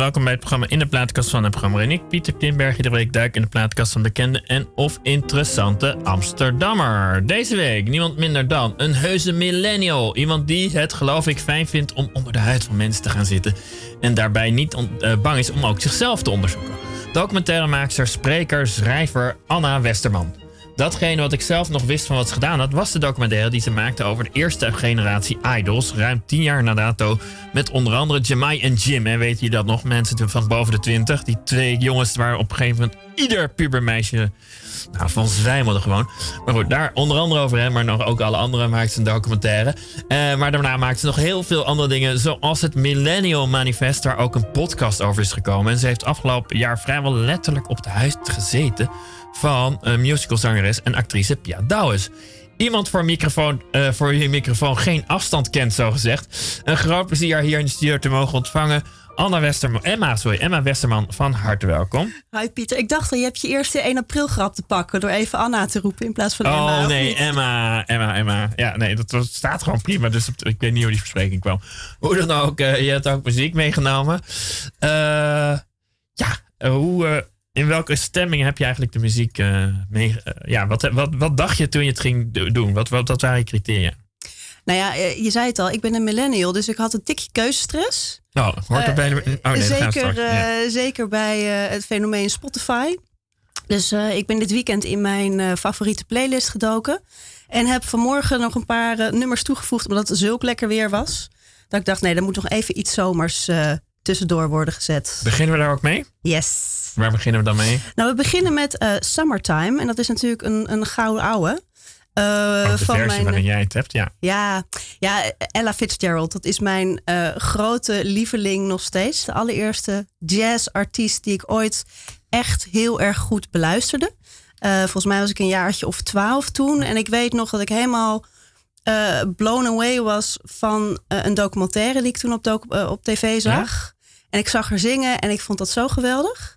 Welkom bij het programma In de Plaatkast van het programma. En Pieter Timberg, iedere week duik in de plaatkast van bekende en of interessante Amsterdammer. Deze week niemand minder dan een heuse millennial. Iemand die het, geloof ik, fijn vindt om onder de huid van mensen te gaan zitten. En daarbij niet uh, bang is om ook zichzelf te onderzoeken. Documentairemaakster, spreker, schrijver Anna Westerman. Datgene wat ik zelf nog wist van wat ze gedaan had, was de documentaire die ze maakte over de eerste generatie idols. Ruim tien jaar na dato. Met onder andere Jamai en Jim. En weet je dat nog? Mensen van boven de twintig. Die twee jongens waar op een gegeven moment ieder pubermeisje nou, van zwijmelde gewoon. Maar goed, daar onder andere over hem, maar nog ook alle andere maakte ze een documentaire. Uh, maar daarna maakte ze nog heel veel andere dingen, zoals het Millennial Manifest, waar ook een podcast over is gekomen. En ze heeft afgelopen jaar vrijwel letterlijk op de huis gezeten van een musicalzangeres en actrice Pia Douwes. Iemand voor, microfoon, uh, voor je microfoon geen afstand kent, zo gezegd. Een groot plezier hier in de studio te mogen ontvangen. Anna Westerman, Emma, sorry, Emma Westerman, van harte welkom. Hi Pieter, ik dacht dat je hebt je eerste 1 april grap te pakken door even Anna te roepen in plaats van Emma. Oh nee, Emma, Emma, Emma. Ja, nee, dat, staat gewoon prima, dus ik weet niet hoe die verspreking kwam. Hoe dan ook, uh, je hebt ook muziek meegenomen. Uh, ja, hoe in welke stemming heb je eigenlijk de muziek mee? Ja, wat, wat, wat dacht je toen je het ging doen? Wat, wat, wat waren je criteria? Nou ja, eh, je zei het al, ik ben een millennial, dus ik had een tikje keuzestress. Nou, hoort er bij de... Oh, nee, zeker, ja. zeker bij het fenomeen Spotify. Dus ik ben dit weekend in mijn favoriete playlist gedoken. En heb vanmorgen nog een paar nummers toegevoegd, omdat het zulk lekker weer was. Dat ik dacht, nee, er moet nog even iets zomers tussendoor worden gezet. Beginnen we daar ook mee? Yes. Waar beginnen we dan mee? Nou, we beginnen met uh, Summertime. En dat is natuurlijk een, een gouden ouwe. Uh, van mijn, waarin jij het hebt, ja. Ja, ja Ella Fitzgerald. Dat is mijn uh, grote lieveling nog steeds. De allereerste jazzartiest die ik ooit echt heel erg goed beluisterde. Uh, volgens mij was ik een jaartje of twaalf toen. En ik weet nog dat ik helemaal blown away was van een documentaire die ik toen op, op tv zag. Ja? En ik zag haar zingen en ik vond dat zo geweldig.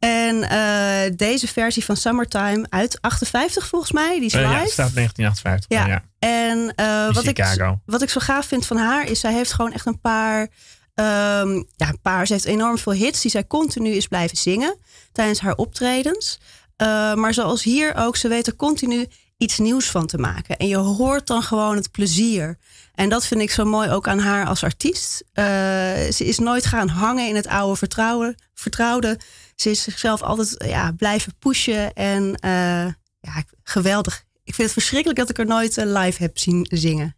En uh, deze versie van Summertime uit 58 volgens mij, die is live. Uh, ja, staat 1958. Ja. ja. En uh, wat, ik, wat ik zo gaaf vind van haar is, zij heeft gewoon echt een paar, um, ja, een paar, ze heeft enorm veel hits die zij continu is blijven zingen tijdens haar optredens. maar zoals hier ook, ze weet er continu iets nieuws van te maken. En je hoort dan gewoon het plezier. En dat vind ik zo mooi ook aan haar als artiest. ze is nooit gaan hangen in het oude vertrouwen, vertrouwde ze is zichzelf altijd ja, blijven pushen. En uh, ja, geweldig. Ik vind het verschrikkelijk dat ik er nooit uh, live heb zien zingen.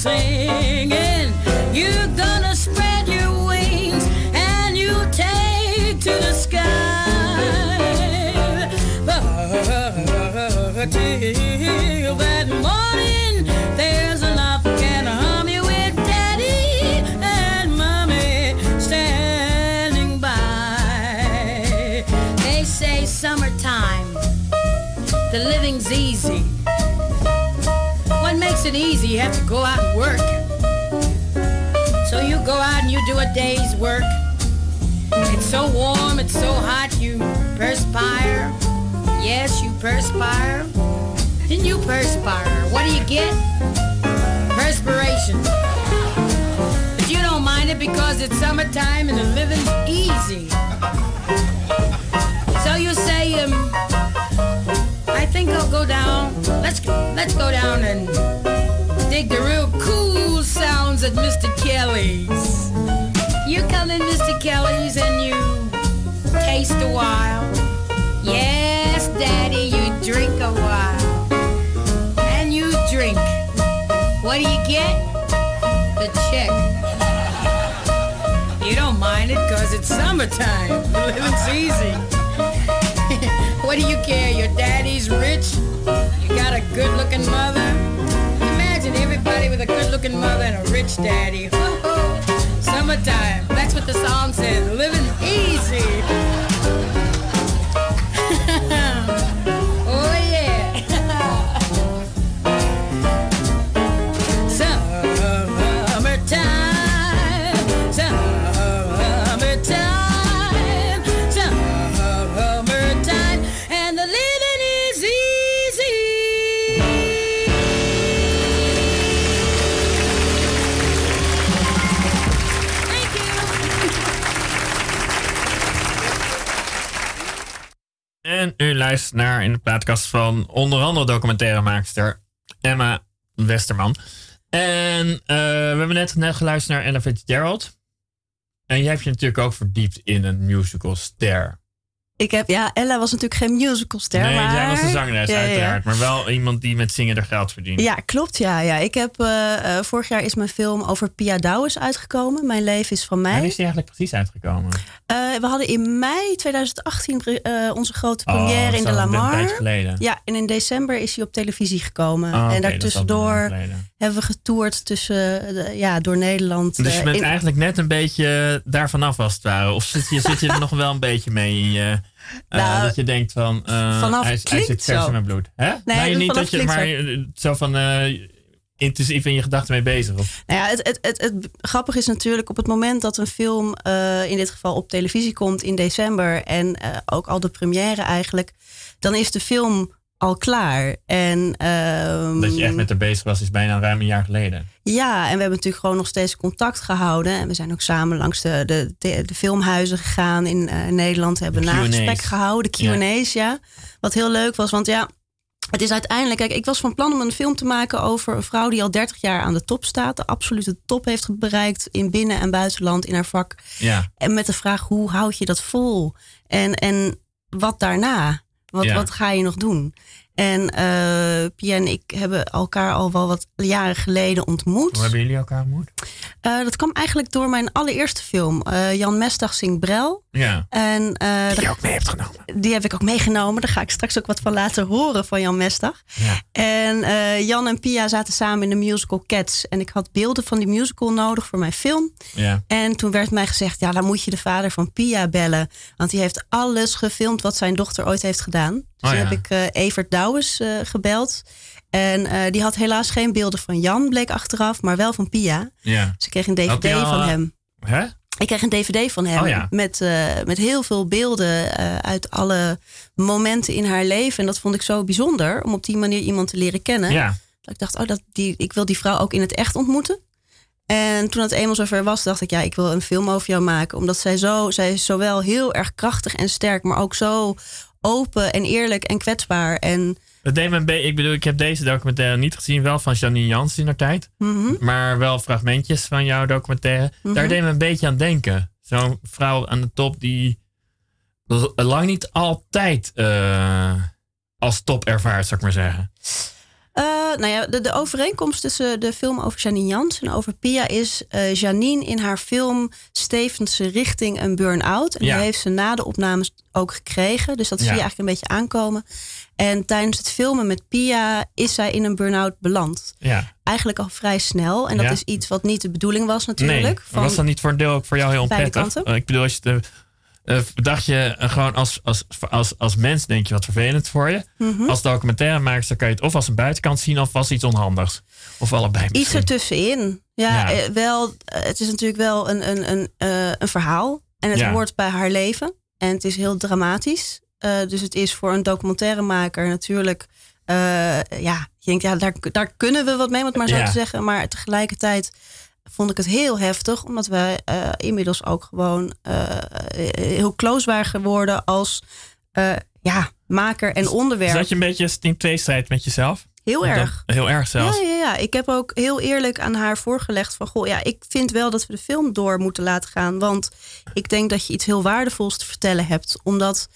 Singing. You're gonna spread your wings and you take to the sky. But till that morning, there's enough can hum you with daddy and mommy standing by. They say summertime, the living's easy. It easy? You have to go out and work. So you go out and you do a day's work. It's so warm, it's so hot, you perspire. Yes, you perspire. And you perspire. What do you get? Perspiration. But you don't mind it because it's summertime and the living's easy. So you say, um, I think I'll go down. Let's let's go down and dig the real cool sounds at Mr. Kelly's. You come in Mr. Kelly's and you taste a while. Yes, Daddy, you drink a while. And you drink. What do you get? The check. You don't mind it because it's summertime. Living's easy. what do you care? Your daddy's rich? You got a good looking mother? With a good looking mother and a rich daddy. Summertime. That's what the song says. Living easy. Luistert naar in de plaatkast van onder andere documentairemaakster Emma Westerman. En eh, we hebben net, net geluisterd naar Ella Fitzgerald. En jij hebt je natuurlijk ook verdiept in een musicalster. Ik heb, ja, Ella was natuurlijk geen musicalster. Nee, maar... jij was een zangeres Ja, uiteraard. Maar wel iemand die met zingen er geld verdient. Ja, klopt. Ja, ja. Ik heb, eh, eh, vorig jaar is mijn film over Pia Douwes uitgekomen. Mijn leven is van mij. Wanneer is die eigenlijk precies uitgekomen? Eh, we hadden in mei 2018 pre- eh, onze grote Oh, première in de al een Lamar. tijd geleden. Ja, en in december is hij op televisie gekomen. Oh, oké, en daartussendoor hebben we getoerd tussen, de- ja, door Nederland. Dus je bent in- eigenlijk net een beetje daar vanaf als het ware. Of zit je, zit je er nog wel een beetje mee in je... eh, Nou, dat je denkt van... eh, vanaf hij, hij zit vers in mijn bloed. Hè? Nee, niet vanaf dat je maar zo. van eh, intensief in je gedachten mee bezig. Of, Nou ja, het, het, het, het grappige is natuurlijk op het moment dat een film in dit geval op televisie komt in december en ook al de première eigenlijk, dan is de film al klaar. En, ehm, dat je echt met haar bezig was, is bijna ruim een jaar geleden. Ja, en we hebben natuurlijk gewoon nog steeds contact gehouden. En we zijn ook samen langs de, de, de, de filmhuizen gegaan in eh, Nederland. We hebben een nagesprek gehouden, de Q&A's, ja. Wat heel leuk was, want ja, het is uiteindelijk... Kijk, ik was van plan om een film te maken over een vrouw die al 30 jaar aan de top staat. De absolute top heeft bereikt in binnen- en buitenland in haar vak. Ja. En met de vraag, hoe houd je dat vol? En, en wat daarna? Wat, Ja. wat ga je nog doen? En eh Pia en ik hebben elkaar al wel wat jaren geleden ontmoet. Hoe hebben jullie elkaar ontmoet? Eh, dat kwam eigenlijk door mijn allereerste film. eh, Jan Mestag zingt Brel. Ja. En, Die je ook mee hebt genomen. die heb ik ook meegenomen. Daar ga ik straks ook wat van laten horen van Jan Mestag. Ja. En Jan en Pia zaten samen in de musical Cats. En ik had beelden van die musical nodig voor mijn film. Ja. En toen werd mij gezegd, ja, dan moet je de vader van Pia bellen. Want die heeft alles gefilmd wat zijn dochter ooit heeft gedaan. Dus Oh, ja. heb ik eh, Evert Douwes eh, gebeld. En eh, die had helaas geen beelden van Jan, bleek achteraf, maar wel van Pia. Ja. Dus ik kreeg een dvd al, van hem. Hè? Ik kreeg een dvd van hem Oh ja. met, met heel veel beelden uit alle momenten in haar leven. En dat vond ik zo bijzonder om op die manier iemand te leren kennen. Ja. Dat ik dacht, oh, dat, die, ik wil die vrouw ook in het echt ontmoeten. En toen het eenmaal zover was, dacht ik, ja, ik wil een film over jou maken. Omdat zij zo, zij is zowel heel erg krachtig en sterk, maar ook zo open en eerlijk en kwetsbaar. En Het deed me ik bedoel, ik heb deze documentaire niet gezien, wel van Janine Jans in haar tijd. Mhm. Maar wel fragmentjes van jouw documentaire. Mhm. Daar deed me een beetje aan denken. Zo'n vrouw aan de top die lang niet altijd eh, als top ervaart, zou ik maar zeggen. Eh, nou ja, de, de overeenkomst tussen de film over Janine Jans en over Pia is... eh, Janine in haar film stevend ze richting een burn-out. En Ja. die heeft ze na de opnames ook gekregen. Dus dat zie je eigenlijk een beetje aankomen. En tijdens het filmen met Pia is zij in een burn-out beland. Ja. Eigenlijk al vrij snel. En dat is iets wat niet de bedoeling was natuurlijk. nee, Van- was dat niet voor een deel ook voor jou heel onprettig? Ik bedoel, als je de, dacht je eh, gewoon als, als, als, als mens denk je wat vervelend voor je. Mhm. Als documentairemaker dan kan je het of als een buitenkant zien of als iets onhandigs. Of allebei Iets misschien. ertussenin. Ja, Ja. eh, wel, eh, het is natuurlijk wel een, een, een, eh, een verhaal. En het Ja. hoort bij haar leven. En het is heel dramatisch. Eh, dus het is voor een documentairemaker natuurlijk... eh, ja, je denkt, ja, daar, daar kunnen we wat mee, om het maar zo Ja. te zeggen. Maar tegelijkertijd vond ik het heel heftig. Omdat wij eh, inmiddels ook gewoon eh, heel close waren geworden als eh, ja, maker en onderwerp. Zat je een beetje in tweestrijd met jezelf? Heel Dat- erg. heel erg zelfs. Ja, ja, ja. Ik heb ook heel eerlijk aan haar voorgelegd van... Goh, ja, ik vind wel dat we de film door moeten laten gaan. Want ik denk dat je iets heel waardevols te vertellen hebt. Omdat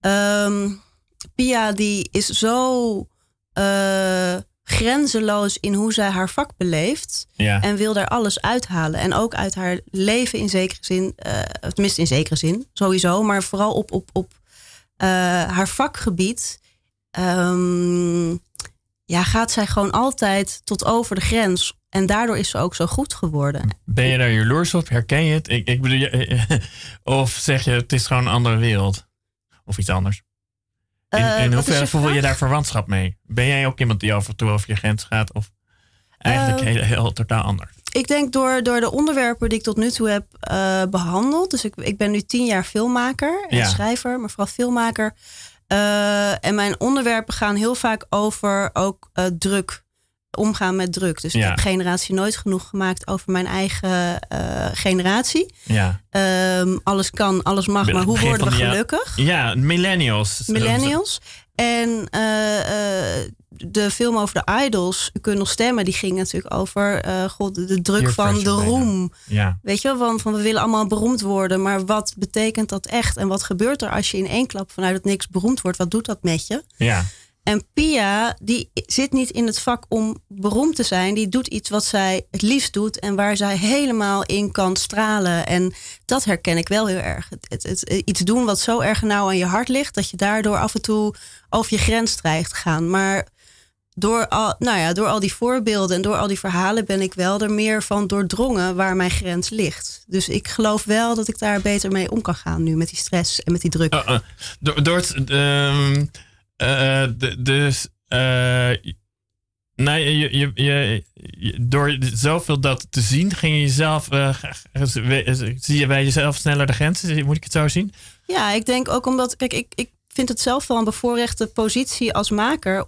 ehm, Pia die is zo eh, grenzeloos in hoe zij haar vak beleeft. Ja. En wil daar alles uithalen. En ook uit haar leven in zekere zin. eh, tenminste in zekere zin, sowieso. Maar vooral op, op, op eh, haar vakgebied. ehm, ja, gaat zij gewoon altijd tot over de grens. En daardoor is ze ook zo goed geworden. Ben je daar jaloers op? Herken je het? Ik, ik bedoel, of zeg je het is gewoon een andere wereld? Of iets anders? In, Eh, in is hoeverre voel je daar verwantschap mee? Ben jij ook iemand die af en toe over je grens gaat? Of eigenlijk Eh, heel, heel totaal anders? Ik denk door, door de onderwerpen die ik tot nu toe heb eh, behandeld. Dus ik, ik ben nu tien jaar filmmaker en Ja. schrijver, maar vooral filmmaker. Eh, en mijn onderwerpen gaan heel vaak over ook eh, druk. Omgaan met druk. Dus ik Ja. heb generatie nooit genoeg gemaakt over mijn eigen eh, generatie. Ja. Ehm, alles kan, alles mag, maar hoe worden we gelukkig? Ja, millennials. Millennials. En eh, eh, de film over de idols, U kunt nog stemmen, die ging natuurlijk over God, de, druk van de roem. Ja. Weet je wel, van, van we willen allemaal beroemd worden, maar wat betekent dat echt? En wat gebeurt er als je in één klap vanuit het niks beroemd wordt? Wat doet dat met je? Ja. En Pia, die zit niet in het vak om beroemd te zijn. Die doet iets wat zij het liefst doet en waar zij helemaal in kan stralen. En dat herken ik wel heel erg. Het, het, iets doen wat zo erg nauw aan je hart ligt, dat je daardoor af en toe over je grens dreigt te gaan. Maar door al, nou ja, door al die voorbeelden en door al die verhalen ben ik wel er meer van doordrongen waar mijn grens ligt. Dus ik geloof wel dat ik daar beter mee om kan gaan nu met die stress en met die druk. Oh. door, door het, ehm, eh, de- dus, eh, nee, je, je, door zoveel dat te zien, ging je jezelf, eh, zie je bij jezelf sneller de grenzen? Moet ik het zo zien? Ja, ik denk ook omdat, kijk, ik, ik vind het zelf wel een bevoorrechte positie als maker,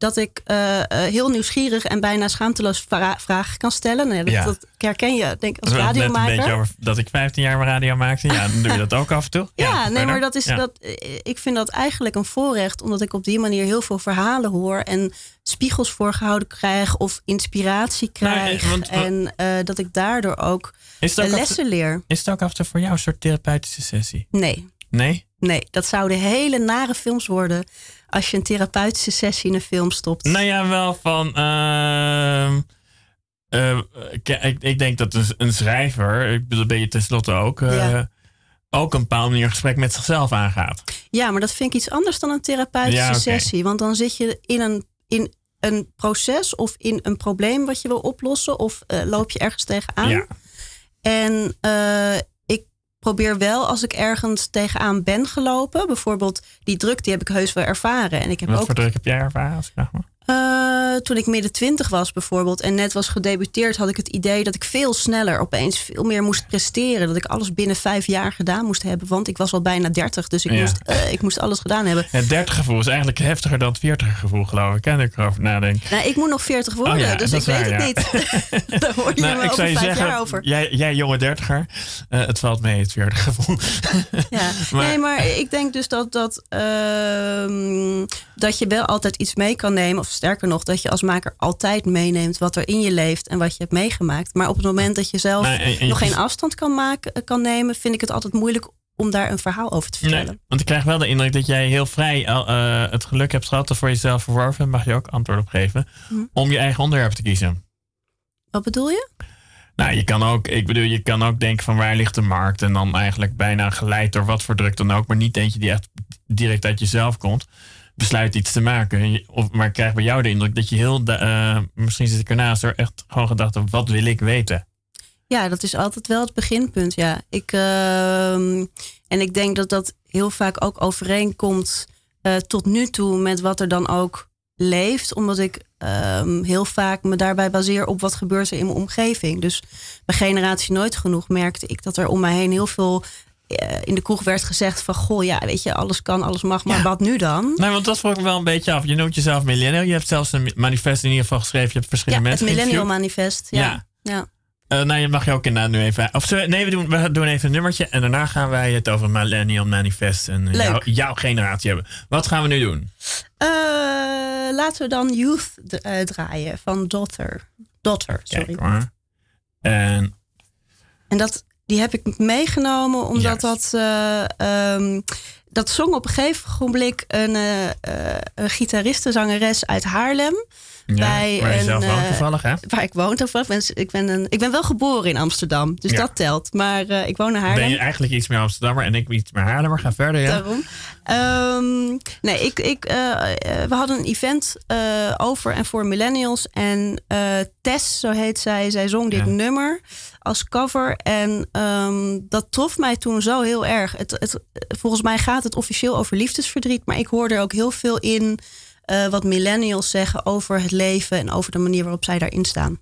omdat ik eh, eh, heel nieuwsgierig en bijna schaamteloos vra- vragen kan stellen. Nee, dat, Ja. dat herken je, denk ik, als net een beetje radiomaker. over dat ik 15 jaar mijn radio maakte. Ja, dan doe je dat ook af en toe. Ja, nee, maar dat is Ja. dat. eh, Ik vind dat eigenlijk een voorrecht, omdat ik op die manier heel veel verhalen hoor en spiegels voorgehouden krijg of inspiratie Nou, krijg. want- en dat ik daardoor ook Is ook lessen leer. is het ook af en toe voor jou een soort therapeutische sessie? Nee, Nee? Nee, dat zouden hele nare films worden als je een therapeutische sessie in een film stopt. Nou ja, wel van. ehm, eh, ik, ik denk dat een, een schrijver, ik bedoel, ben je tenslotte ook, eh, Ja. ook een bepaalde manier een gesprek met zichzelf aangaat. Ja, maar dat vind ik iets anders dan een therapeutische Ja, sessie. Want dan zit je in een, in een proces of in een probleem wat je wil oplossen. Of eh, loop je ergens tegenaan. Ja. En probeer wel als ik ergens tegenaan ben gelopen. Bijvoorbeeld die druk, die heb ik heus wel ervaren. En ik heb Wat ook voor druk heb jij ervaren? Als ik vraag maar? Uh, toen ik midden twintig was bijvoorbeeld en net was gedebuteerd, had ik het idee dat ik veel sneller opeens veel meer moest presteren. Dat ik alles binnen vijf jaar gedaan moest hebben. Want ik was al bijna dertig, dus ik, moest, uh, ik moest alles gedaan hebben. Het dertig gevoel is eigenlijk heftiger dan het veertig gevoel, geloof ik. Kan ik erover nadenken. Nou, ik moet nog veertig worden, oh ja, dus ik weet het niet. Daar hoor je nou, me ik zou je zeggen, over. Jij, jij jonge dertiger, uh, het valt mee, het veertig gevoel. ja. maar, nee, maar ik denk dus dat, dat, ehm, dat je wel altijd iets mee kan nemen. Of sterker nog, dat je als maker altijd meeneemt wat er in je leeft en wat je hebt meegemaakt. Maar op het moment dat je zelf nog geen afstand kan, maken, eh, kan nemen, vind ik het altijd moeilijk om daar een verhaal over te vertellen. Nee, want ik krijg wel de indruk dat jij heel vrij uh, het geluk hebt gehad, er voor jezelf verworven, mag je ook antwoord op geven, hm. om je eigen onderwerp te kiezen. Wat bedoel je? Nou, je kan ook, ik bedoel, je kan ook denken van waar ligt de markt en dan eigenlijk bijna geleid door wat voor druk dan ook, maar niet eentje die echt direct uit jezelf komt besluit iets te maken. Of, maar ik krijg bij jou de indruk dat je heel, uh, misschien zit ik ernaast, er echt gewoon gedacht wat wil ik weten? Ja, dat is altijd wel het beginpunt, ja. Ik, uh, en ik denk dat dat heel vaak ook overeenkomt uh, tot nu toe met wat er dan ook leeft. Omdat ik um, heel vaak me daarbij baseer op wat gebeurt er in mijn omgeving. Dus bij Generatie Nooit Genoeg merkte ik dat er om mij heen heel veel eh, in de kroeg werd gezegd van... goh, ja, weet je, alles kan, alles mag, maar wat nu dan? Nee, want dat vroeg ik wel een beetje af. Je noemt jezelf millennial. Je hebt zelfs een manifest in ieder geval geschreven. Je hebt verschillende ja, mensen het millennial manifest, ja. ja. Uh, nou, je mag je ook inderdaad nu even... Of nee, we doen, we doen even een nummertje. En daarna gaan wij het over Millennial Manifest en jou, jouw generatie hebben. Wat gaan we nu doen? Uh, laten we dan Youth draaien van Daughter. Daughter, sorry. Kijk. En... En dat die heb ik meegenomen omdat dat. Uh, dat zong op een gegeven moment een, uh, een gitaristenzangeres uit Haarlem. Ja, bij waar je zelf woont toevallig, hè? Waar ik woon toevallig. Ik ben, een, ik ben wel geboren in Amsterdam, dus dat telt. Maar uh, ik woon in Haarlem. Ben je eigenlijk iets meer Amsterdammer en ik iets meer Haarlemmer? Ga verder, ja. Daarom. Um, nee, ik, ik, uh, we hadden een event uh, over en voor millennials. En Tess, zo heet zij, zij zong dit nummer als cover. En um, dat trof mij toen zo heel erg. Het, het, volgens mij gaat het officieel over liefdesverdriet, maar ik hoorde er ook heel veel in uh, wat millennials zeggen over het leven en over de manier waarop zij daarin staan.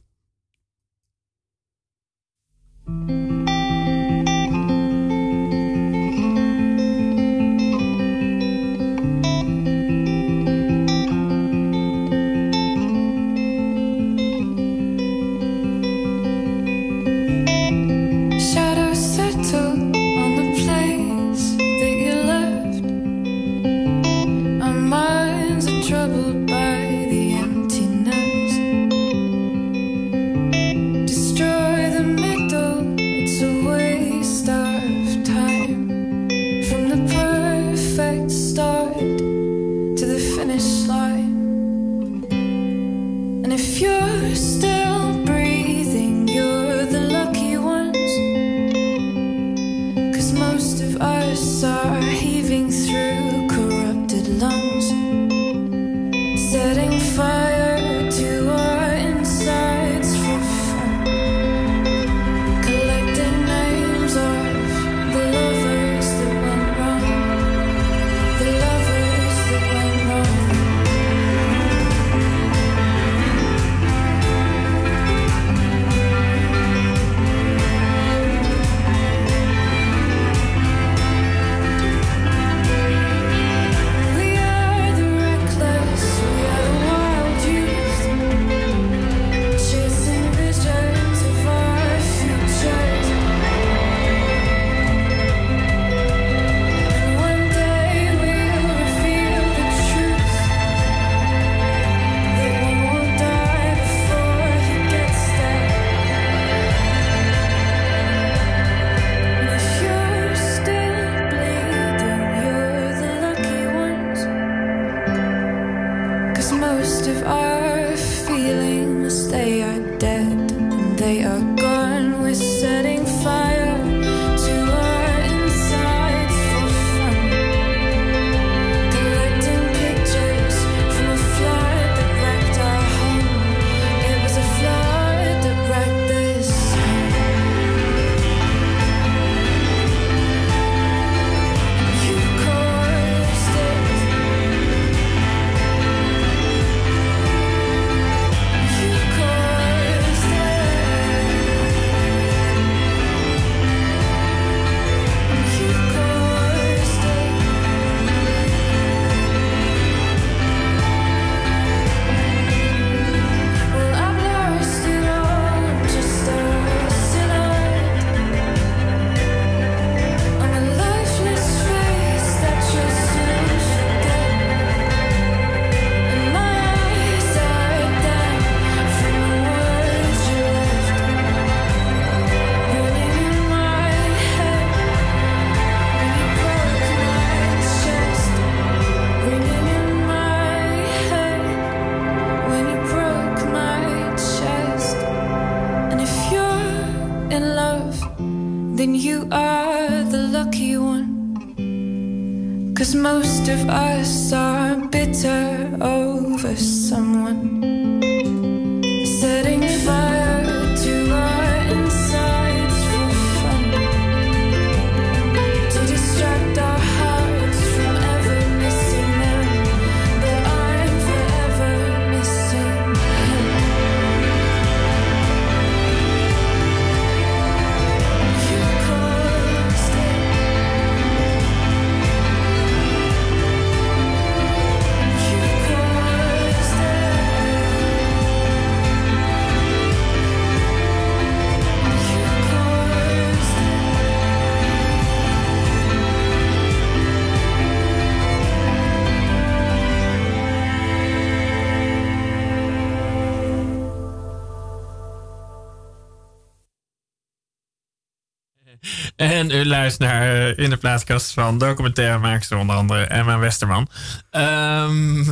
En u luistert naar eh, In de plaatkast van documentairemaakster onder andere Emma Westerman. Ehm,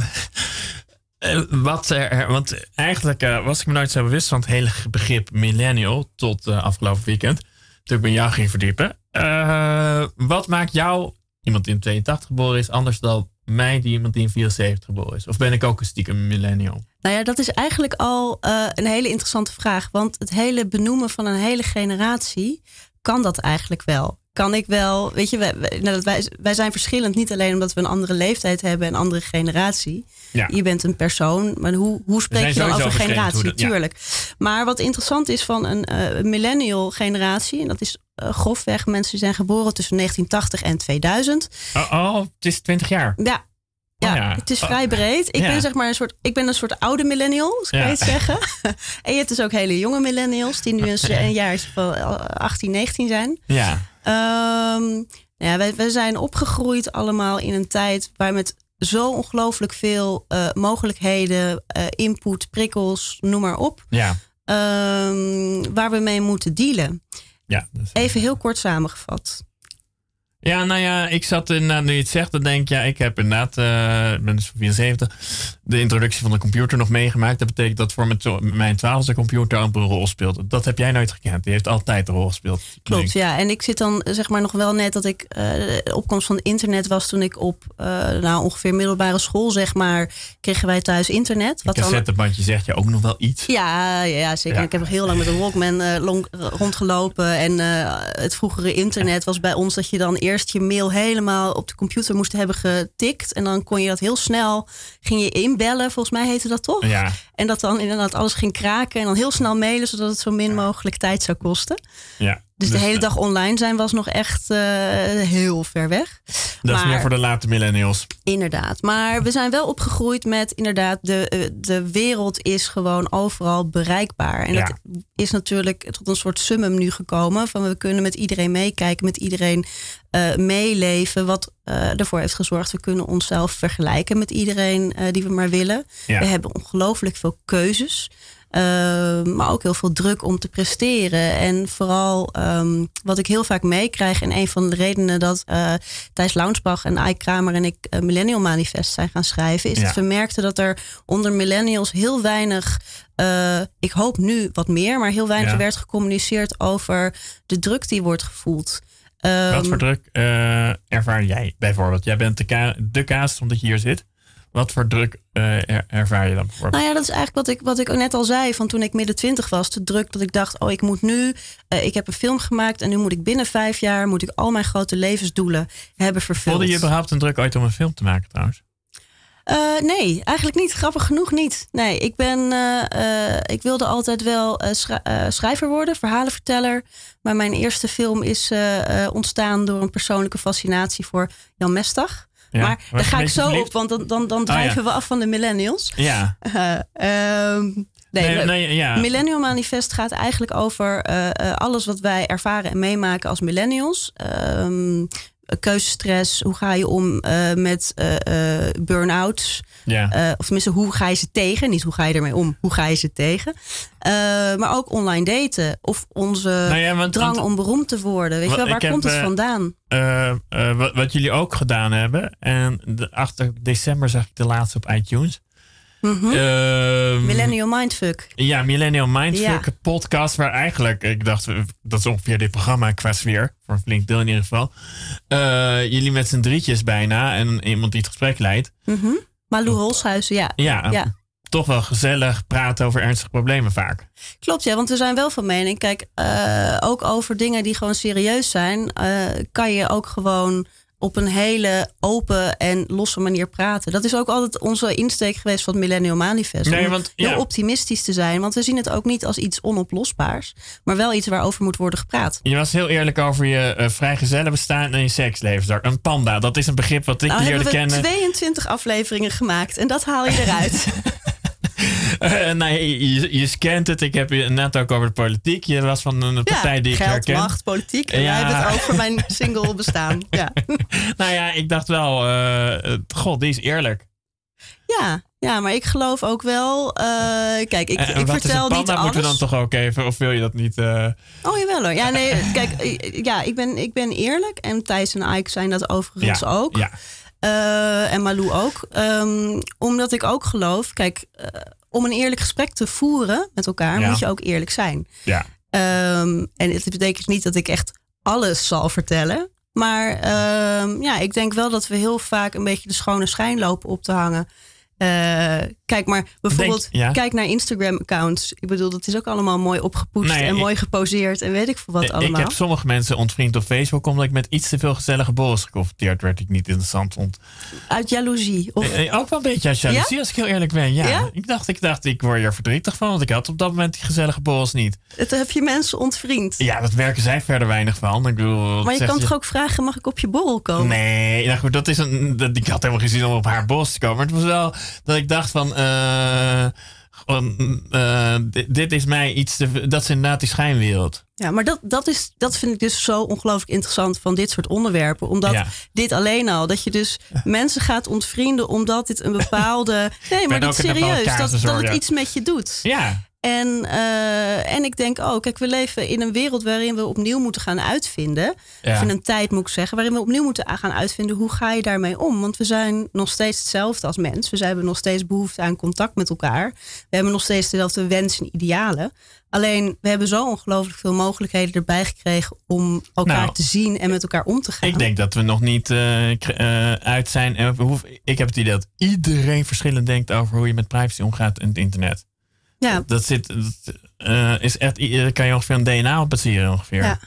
eh, wat er, want eigenlijk eh, was ik me nooit zo bewust van het hele begrip millennial tot afgelopen weekend. Toen ik me jou ging verdiepen. Wat maakt jou, iemand die in 82 geboren is, anders dan mij die iemand die in 74 geboren is? Of ben ik ook een stiekem millennial? Nou ja, dat is eigenlijk al een hele interessante vraag. Want het hele benoemen van een hele generatie, kan dat eigenlijk wel? Kan ik wel, weet je, wij, wij, nou, wij, wij zijn verschillend niet alleen omdat we een andere leeftijd hebben en een andere generatie. Ja. Je bent een persoon, maar hoe, hoe spreek je dan over generatie? dat- ja. Tuurlijk. Maar wat interessant is van een eh, millennial generatie, en dat is eh, grofweg mensen die zijn geboren tussen 1980 en 2000. Oh, oh het is 20 jaar. Ja. Ja, Oh ja. het is Oh. vrij breed. Ik Ja. ben zeg maar een soort, ik ben een soort oude millennial, kan je het zeggen. en je hebt dus ook hele jonge millennials die nu een, een jaar van 18, 19 zijn. Ja. Nou ja, wij, wij zijn opgegroeid allemaal in een tijd waar met zo ongelooflijk veel eh, mogelijkheden, eh, input, prikkels, noem maar op, Ja. ehm, waar we mee moeten dealen. Ja, Even heel kort samengevat. Ja, nou ja, ik zat inderdaad, nu je het zegt, dan denk ik, ja, ik heb inderdaad, eh, ik ben dus van 74, de introductie van de computer nog meegemaakt. Dat betekent dat voor mijn, mijn twaalfde computer amper een rol speelt. Dat heb jij nooit gekend. Die heeft altijd een rol gespeeld. Klopt, ja. En ik zit dan zeg maar nog wel net dat ik eh, de opkomst van het internet was toen ik op eh, nou, ongeveer middelbare school, zeg maar, kregen wij thuis internet. Een Wat dan, cassettebandje zegt je ook nog wel iets. ja, ja, ja, zeker. Ja. Ik heb nog heel lang met een Walkman eh, long- rondgelopen. En het vroegere internet was bij ons dat je dan eerst je mail helemaal op de computer moest hebben getikt. En dan kon je dat heel snel, ging je inbellen, volgens mij heette dat toch? Ja, En dat dan inderdaad alles ging kraken en dan heel snel mailen, zodat het zo min mogelijk tijd zou kosten. ja. Dus de hele eh, dag online zijn was nog echt eh, heel ver weg. Dat is meer voor de late millennials. Inderdaad. Maar we zijn wel opgegroeid met inderdaad, de, eh, de wereld is gewoon overal bereikbaar. En Ja. dat is natuurlijk tot een soort summum nu gekomen. Van we kunnen met iedereen meekijken, met iedereen meeleven. Wat eh, ervoor heeft gezorgd, we kunnen onszelf vergelijken met iedereen die we maar willen. Ja. We hebben ongelooflijk veel keuzes. Eh, maar ook heel veel druk om te presteren. En vooral ehm, wat ik heel vaak meekrijg. En een van de redenen dat eh Thijs Launsbach en Ike Kramer en ik eh, Millennial Manifest zijn gaan schrijven. Is Ja. dat we merkten dat er onder millennials heel weinig. eh, ik hoop nu wat meer, maar heel weinig Ja. werd gecommuniceerd over de druk die wordt gevoeld. Ehm, Wat voor druk ervaar jij bijvoorbeeld? Jij bent de, ka de kaas omdat je hier zit. Wat voor druk eh, er- ervaar je dan bijvoorbeeld? Nou ja, dat is eigenlijk wat ik, wat ik ook net al zei. Van toen ik midden twintig was, te druk dat ik dacht... oh, ik moet nu... eh, ik heb een film gemaakt en nu moet ik binnen vijf jaar... moet ik al mijn grote levensdoelen hebben vervuld. Voelde je überhaupt een druk ooit om een film te maken trouwens? Eh, nee, eigenlijk niet. Grappig genoeg niet. Nee, ik ben. ik wilde altijd wel schri- schrijver worden, verhalenverteller. Maar mijn eerste film is ontstaan door een persoonlijke fascinatie voor Jan Mestag. Ja, maar daar ga ik zo verliefd? op, want dan, dan, dan ja. drijven we af van de millennials. Ja. Ehm, nee, Nee, ja. Millennial Manifest gaat eigenlijk over eh, eh, alles wat wij ervaren en meemaken als millennials. Ehm, keuzestress, hoe ga je om eh, met eh, burn-outs? ja. Of tenminste, hoe ga je ze tegen? Niet hoe ga je ermee om, hoe ga je ze tegen? Maar ook online daten. Of onze Nou ja, want- drang want- om beroemd te worden. Weet je wel, waar heb, komt het vandaan? Wat, wat jullie ook gedaan hebben. En de, 8 december zag ik de laatste op iTunes. Ehm, Millennial Mindfuck. Ja, Millennial Mindfuck Ja. podcast. Waar eigenlijk, ik dacht, dat is ongeveer dit programma qua sfeer. Voor een flink deel in ieder geval. Eh, jullie met z'n drietjes bijna. En iemand die het gesprek leidt. Mhm. Malou Holshuizen, ja. Ja, Ja. toch wel gezellig praten over ernstige problemen vaak. Klopt, ja, want we zijn wel van mening. Kijk, eh, ook over dingen die gewoon serieus zijn, eh, kan je ook gewoon op een hele open en losse manier praten. Dat is ook altijd onze insteek geweest van het Millennial Manifest. Nee, om want, heel ja. optimistisch te zijn. Want we zien het ook niet als iets onoplosbaars, maar wel iets waarover moet worden gepraat. Je was heel eerlijk over je eh vrijgezellen bestaan en je seksleven. Een panda, dat is een begrip wat ik Nou leerde hebben we kennen. 22 afleveringen gemaakt en dat haal je eruit. Eh, nee, je, je scant het. Ik heb je net ook over de politiek. Je was van een partij die ik geld, herken. macht, politiek. En Ja. wij hebben het over mijn single bestaan. Ja. Nou ja, ik dacht wel, eh, god, die is eerlijk. Ja, ja, maar ik geloof ook wel. eh, kijk, ik, En- ik vertel niet alles. Moeten we dan toch ook even, of wil je dat niet? Oh jawel hoor. Ja, nee, kijk, ja, ik ben, ik ben eerlijk. En Thijs en Ike zijn dat overigens ja, ook. Ja, Eh, en Malou ook. Ehm, omdat ik ook geloof, kijk, eh, om een eerlijk gesprek te voeren met elkaar, Ja. moet je ook eerlijk zijn. ja. Ehm, en het betekent niet dat ik echt alles zal vertellen. Maar ehm, ja, ik denk wel dat we heel vaak een beetje de schone schijn lopen op te hangen. Eh, kijk maar bijvoorbeeld, ja. kijk naar Instagram-accounts. Ik bedoel, dat is ook allemaal mooi opgepoetst Nee, en ik- mooi geposeerd en weet ik veel wat ik allemaal. heb sommige mensen ontvriend op Facebook omdat ik met iets te veel gezellige borrels geconfronteerd werd die ik niet interessant vond. Uit jaloezie. Of, Eh, eh, ook wel een beetje uit jaloezie, als ik heel eerlijk ben. Ja. Ja? Ik, dacht, ik dacht, ik word hier verdrietig van, want ik had op dat moment die gezellige borrels niet. het heb je mensen ontvriend. Ja, dat werken zij verder weinig van. Ik bedoel, maar je kan toch ook vragen, mag ik op je borrel komen? Nee, nou goed, dat is een. Dat, ik had helemaal geen zin om op haar bos te komen. Maar het was wel dat ik dacht van. Gewoon, eh, dit, is mij iets. Te, dat is inderdaad die schijnwereld. Ja, maar dat, dat, is, dat vind ik dus zo ongelooflijk interessant van dit soort onderwerpen. Omdat Ja. dit alleen al, dat je dus mensen gaat ontvrienden omdat dit een bepaalde. Nee, maar dat serieus, dat, dat het iets met je doet. Ja, En, eh, en ik denk ook, kijk, we leven in een wereld waarin we opnieuw moeten gaan uitvinden. Ja. Of in een tijd moet ik zeggen, waarin we opnieuw moeten gaan uitvinden hoe ga je daarmee om. Want we zijn nog steeds hetzelfde als mens. We hebben nog steeds behoefte aan contact met elkaar. We hebben nog steeds dezelfde wensen en idealen. Alleen we hebben zo ongelooflijk veel mogelijkheden erbij gekregen om elkaar Nou, te zien en met elkaar om te gaan. ik denk dat we nog niet eh, eh, uit zijn. En we hoeven- ik heb het idee dat iedereen verschillend denkt over hoe je met privacy omgaat in het internet. Ja, Dat zit. Dat, eh, is echt, daar kan je ongeveer een DNA op baseren ongeveer. Ja.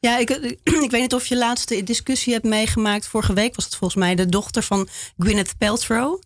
Ja, ik, ik weet niet of je laatste discussie hebt meegemaakt. Vorige week was het volgens mij de dochter van Gwyneth Paltrow.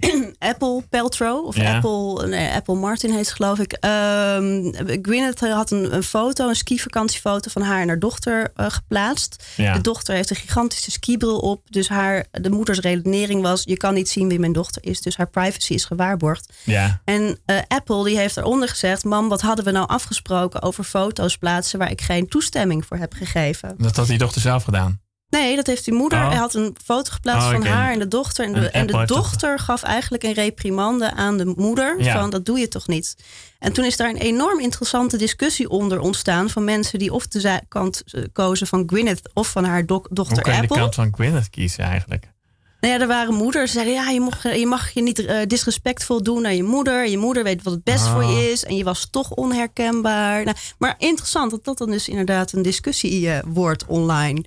Apple Paltrow, of Ja. Apple, nee, Apple Martin heet ze geloof ik. Ehm Gwyneth had een, een foto, een skivakantiefoto van haar en haar dochter eh, geplaatst. Ja. De dochter heeft een gigantische skibril op. Dus haar, de moeders redenering was, je kan niet zien wie mijn dochter is. Dus haar privacy is gewaarborgd. ja. En eh, Apple die heeft eronder gezegd: Mam, wat hadden we nou afgesproken over foto's plaatsen waar ik geen toestemming voor heb gegeven? Dat had die dochter zelf gedaan. Nee, dat heeft die moeder. Oh. Hij had een foto geplaatst Oh, van haar en de dochter. En de, En dochter gaf eigenlijk een reprimande aan de moeder: Ja. van dat doe je toch niet? En toen is daar een enorm interessante discussie onder ontstaan van mensen die of de kant eh, kozen van Gwyneth of van haar dok- Hoe dochter kan je de kant van Gwyneth kiezen eigenlijk? Nou ja, er waren moeders die zeiden: ja, je, mag, je mag je niet eh, disrespectvol doen naar je moeder. Je moeder weet wat het best voor Ah. je is. En je was toch onherkenbaar. Nou, maar interessant dat dat dan dus inderdaad een discussie eh, wordt online.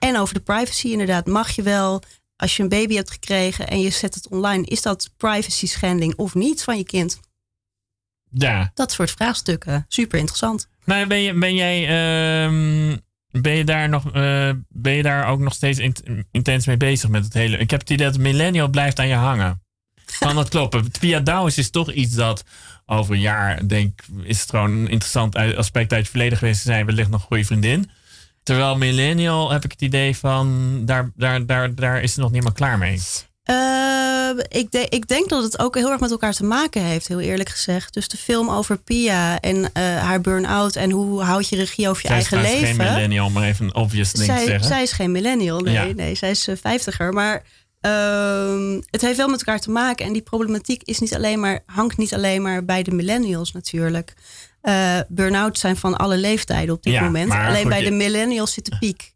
En over de privacy, inderdaad, mag je wel. Als je een baby hebt gekregen en je zet het online, is dat privacy schending of niet van je kind? Ja. Dat soort vraagstukken. Super interessant. Maar ben, je, ben jij. ehm, ben je daar nog. eh, ben je daar ook nog steeds int- intens mee bezig met het hele. Ik heb het idee dat millennial blijft aan je hangen. Kan dat kloppen? Pia Douwes is toch iets dat over een jaar, denk is het gewoon een interessant aspect uit je verleden geweest te zijn. Wellicht nog een goede vriendin. Terwijl millennial heb ik het idee van, daar, daar, daar, daar is het nog niet helemaal klaar mee. Eh, ik, de- ik denk dat het ook heel erg met elkaar te maken heeft, heel eerlijk gezegd. Dus de film over Pia en eh, haar burn-out en hoe houd je regie over je Zij is eigen leven. geen millennial, maar even een obvious ding te zij, zeggen. zij is geen millennial, nee, Ja. nee zij is eh, vijftiger. Maar ehm, het heeft wel met elkaar te maken. En die problematiek is niet alleen maar, hangt niet alleen maar bij de millennials natuurlijk. Eh burn-out zijn van alle leeftijden op dit Ja, moment. Alleen goed, bij de millennials zit de piek.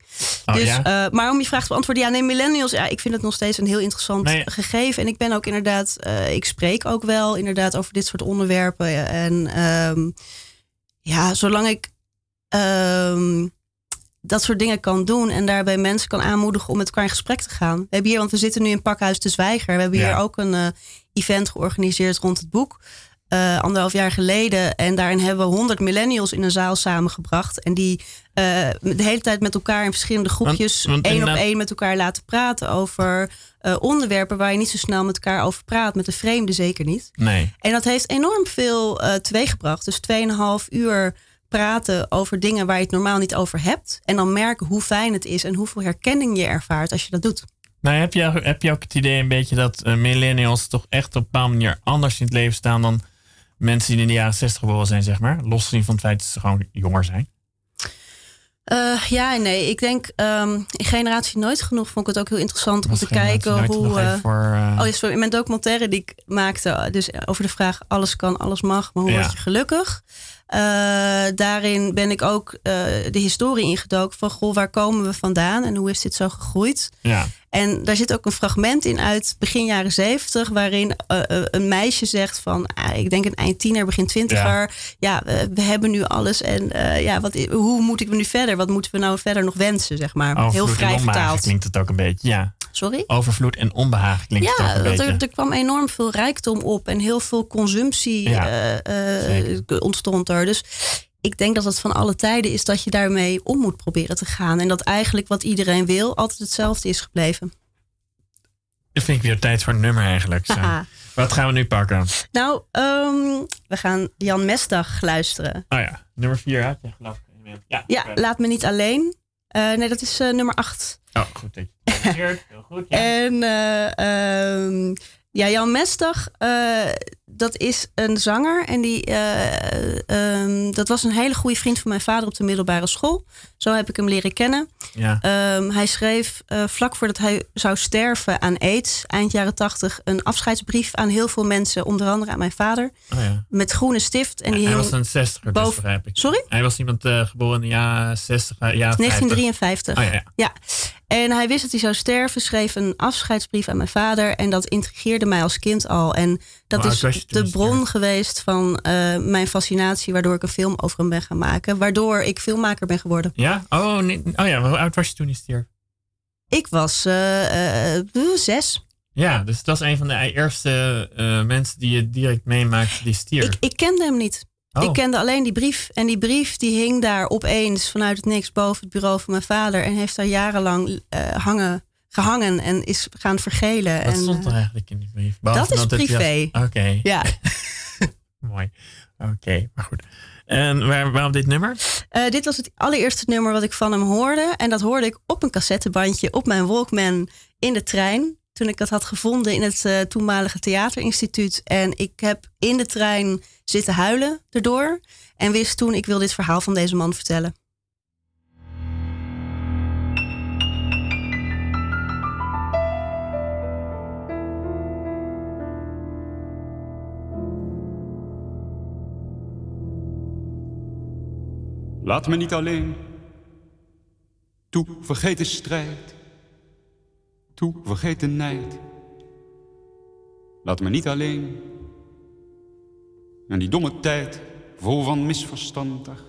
Oh, dus, ja? eh, maar om je vraag te beantwoorden, ja, nee, millennials, ja, ik vind het nog steeds een heel interessant Nee. gegeven. En ik ben ook inderdaad, eh, ik spreek ook wel inderdaad over dit soort onderwerpen. En ehm, ja, zolang ik ehm, dat soort dingen kan doen en daarbij mensen kan aanmoedigen om met elkaar in gesprek te gaan. We hebben hier, want we zitten nu in Pakhuis de Zwijger. We hebben Ja. hier ook een event georganiseerd rond het boek. Eh, anderhalf jaar geleden. En daarin hebben we honderd millennials in een zaal samengebracht. En die eh, de hele tijd met elkaar in verschillende groepjes want één op één met elkaar laten praten over eh, onderwerpen waar je niet zo snel met elkaar over praat. Met de vreemde zeker niet. Nee. En dat heeft enorm veel teweeggebracht. Dus 2,5 uur praten over dingen waar je het normaal niet over hebt. En dan merken hoe fijn het is en hoeveel herkenning je ervaart als je dat doet. Nou, heb je, heb je ook het idee een beetje dat millennials toch echt op een bepaalde manier anders in het leven staan dan mensen die in de jaren 60 geboren zijn, zeg maar? Losgezien van het feit dat ze gewoon jonger zijn. Eh, ja nee. Ik denk ehm, in Generatie Nooit Genoeg vond ik het ook heel interessant om te kijken hoe... voor, eh, Oh ja, sorry. In mijn documentaire die ik maakte, dus over de vraag alles kan, alles mag, maar hoe Ja. word je gelukkig? Eh, daarin ben ik ook eh, de historie ingedoken van, goh, waar komen we vandaan en hoe is dit zo gegroeid? ja. En daar zit ook een fragment in uit begin jaren zeventig, waarin eh, een meisje zegt van, ah, ik denk een eind tiener, begin twintiger, ja, eh, we hebben nu alles en ja, wat, hoe moet ik nu verder? Wat moeten we nou verder nog wensen, zeg maar? Heel Overvloed en vrij vertaald. klinkt het ook een beetje. Ja. Sorry? Overvloed en onbehagen klinkt het ook Ja, een dat beetje. er, er kwam enorm veel rijkdom op en heel veel consumptie Ja, eh, eh, ontstond er. Dus ik denk dat het van alle tijden is dat je daarmee om moet proberen te gaan. En dat eigenlijk wat iedereen wil altijd hetzelfde is gebleven. Dat vind ik weer tijd voor een nummer eigenlijk. Zo. Wat gaan we nu pakken? Nou, ehm, we gaan Jan Mesdag luisteren. Oh ja, nummer 4 had je geloof ik. Ja, Ja, laat me niet alleen. Eh, nee, dat is nummer 8. Oh, goed. dat je. Heel goed. Ja. En eh, ehm, ja, Jan Mesdag, eh, dat is een zanger. En die, eh, ehm, dat was een hele goede vriend van mijn vader op de middelbare school. Zo heb ik hem leren kennen. ja. Ehm, hij schreef vlak voordat hij zou sterven aan AIDS, eind jaren tachtig, een afscheidsbrief aan heel veel mensen, onder andere aan mijn vader, Oh, ja. met groene stift. En die hij was een 60er, dus boven- begrijp ik. Sorry? Hij was iemand geboren in de jaren 60, eh, jaren 50. 1953. Oh ja, ja. En hij wist dat hij zou sterven, schreef een afscheidsbrief aan mijn vader. En dat intrigeerde mij als kind al. En dat is de bron geweest van eh, mijn fascinatie, waardoor ik een film over hem ben gaan maken. Waardoor ik filmmaker ben geworden. Ja? Oh, nee. oh ja, hoe oud was je toen hij stierf? Ik was eh, eh, zes. Ja, dus dat was een van de eerste mensen die je direct meemaakt die stierf. Ik, ik kende hem niet. Oh. Ik kende alleen die brief. En die brief die hing daar opeens vanuit het niks boven het bureau van mijn vader. En heeft daar jarenlang eh, hangen, gehangen en is gaan vergelen. Wat en, stond er eh, eigenlijk in die brief? Behalve dat is privé. Oké, ja. mooi. Oké, maar goed. En waar, waarom dit nummer? Eh, dit was het allereerste nummer wat ik van hem hoorde. En dat hoorde ik op een cassettebandje op mijn Walkman in de trein. Toen ik dat had gevonden in het eh, toenmalige theaterinstituut. En ik heb in de trein zitten huilen erdoor. En wist toen, ik wil dit verhaal van deze man vertellen. Laat me niet alleen. Toe, vergeet de strijd. Toe, vergeet de nijd. Laat me niet alleen. En die domme tijd, vol van misverstand. ach,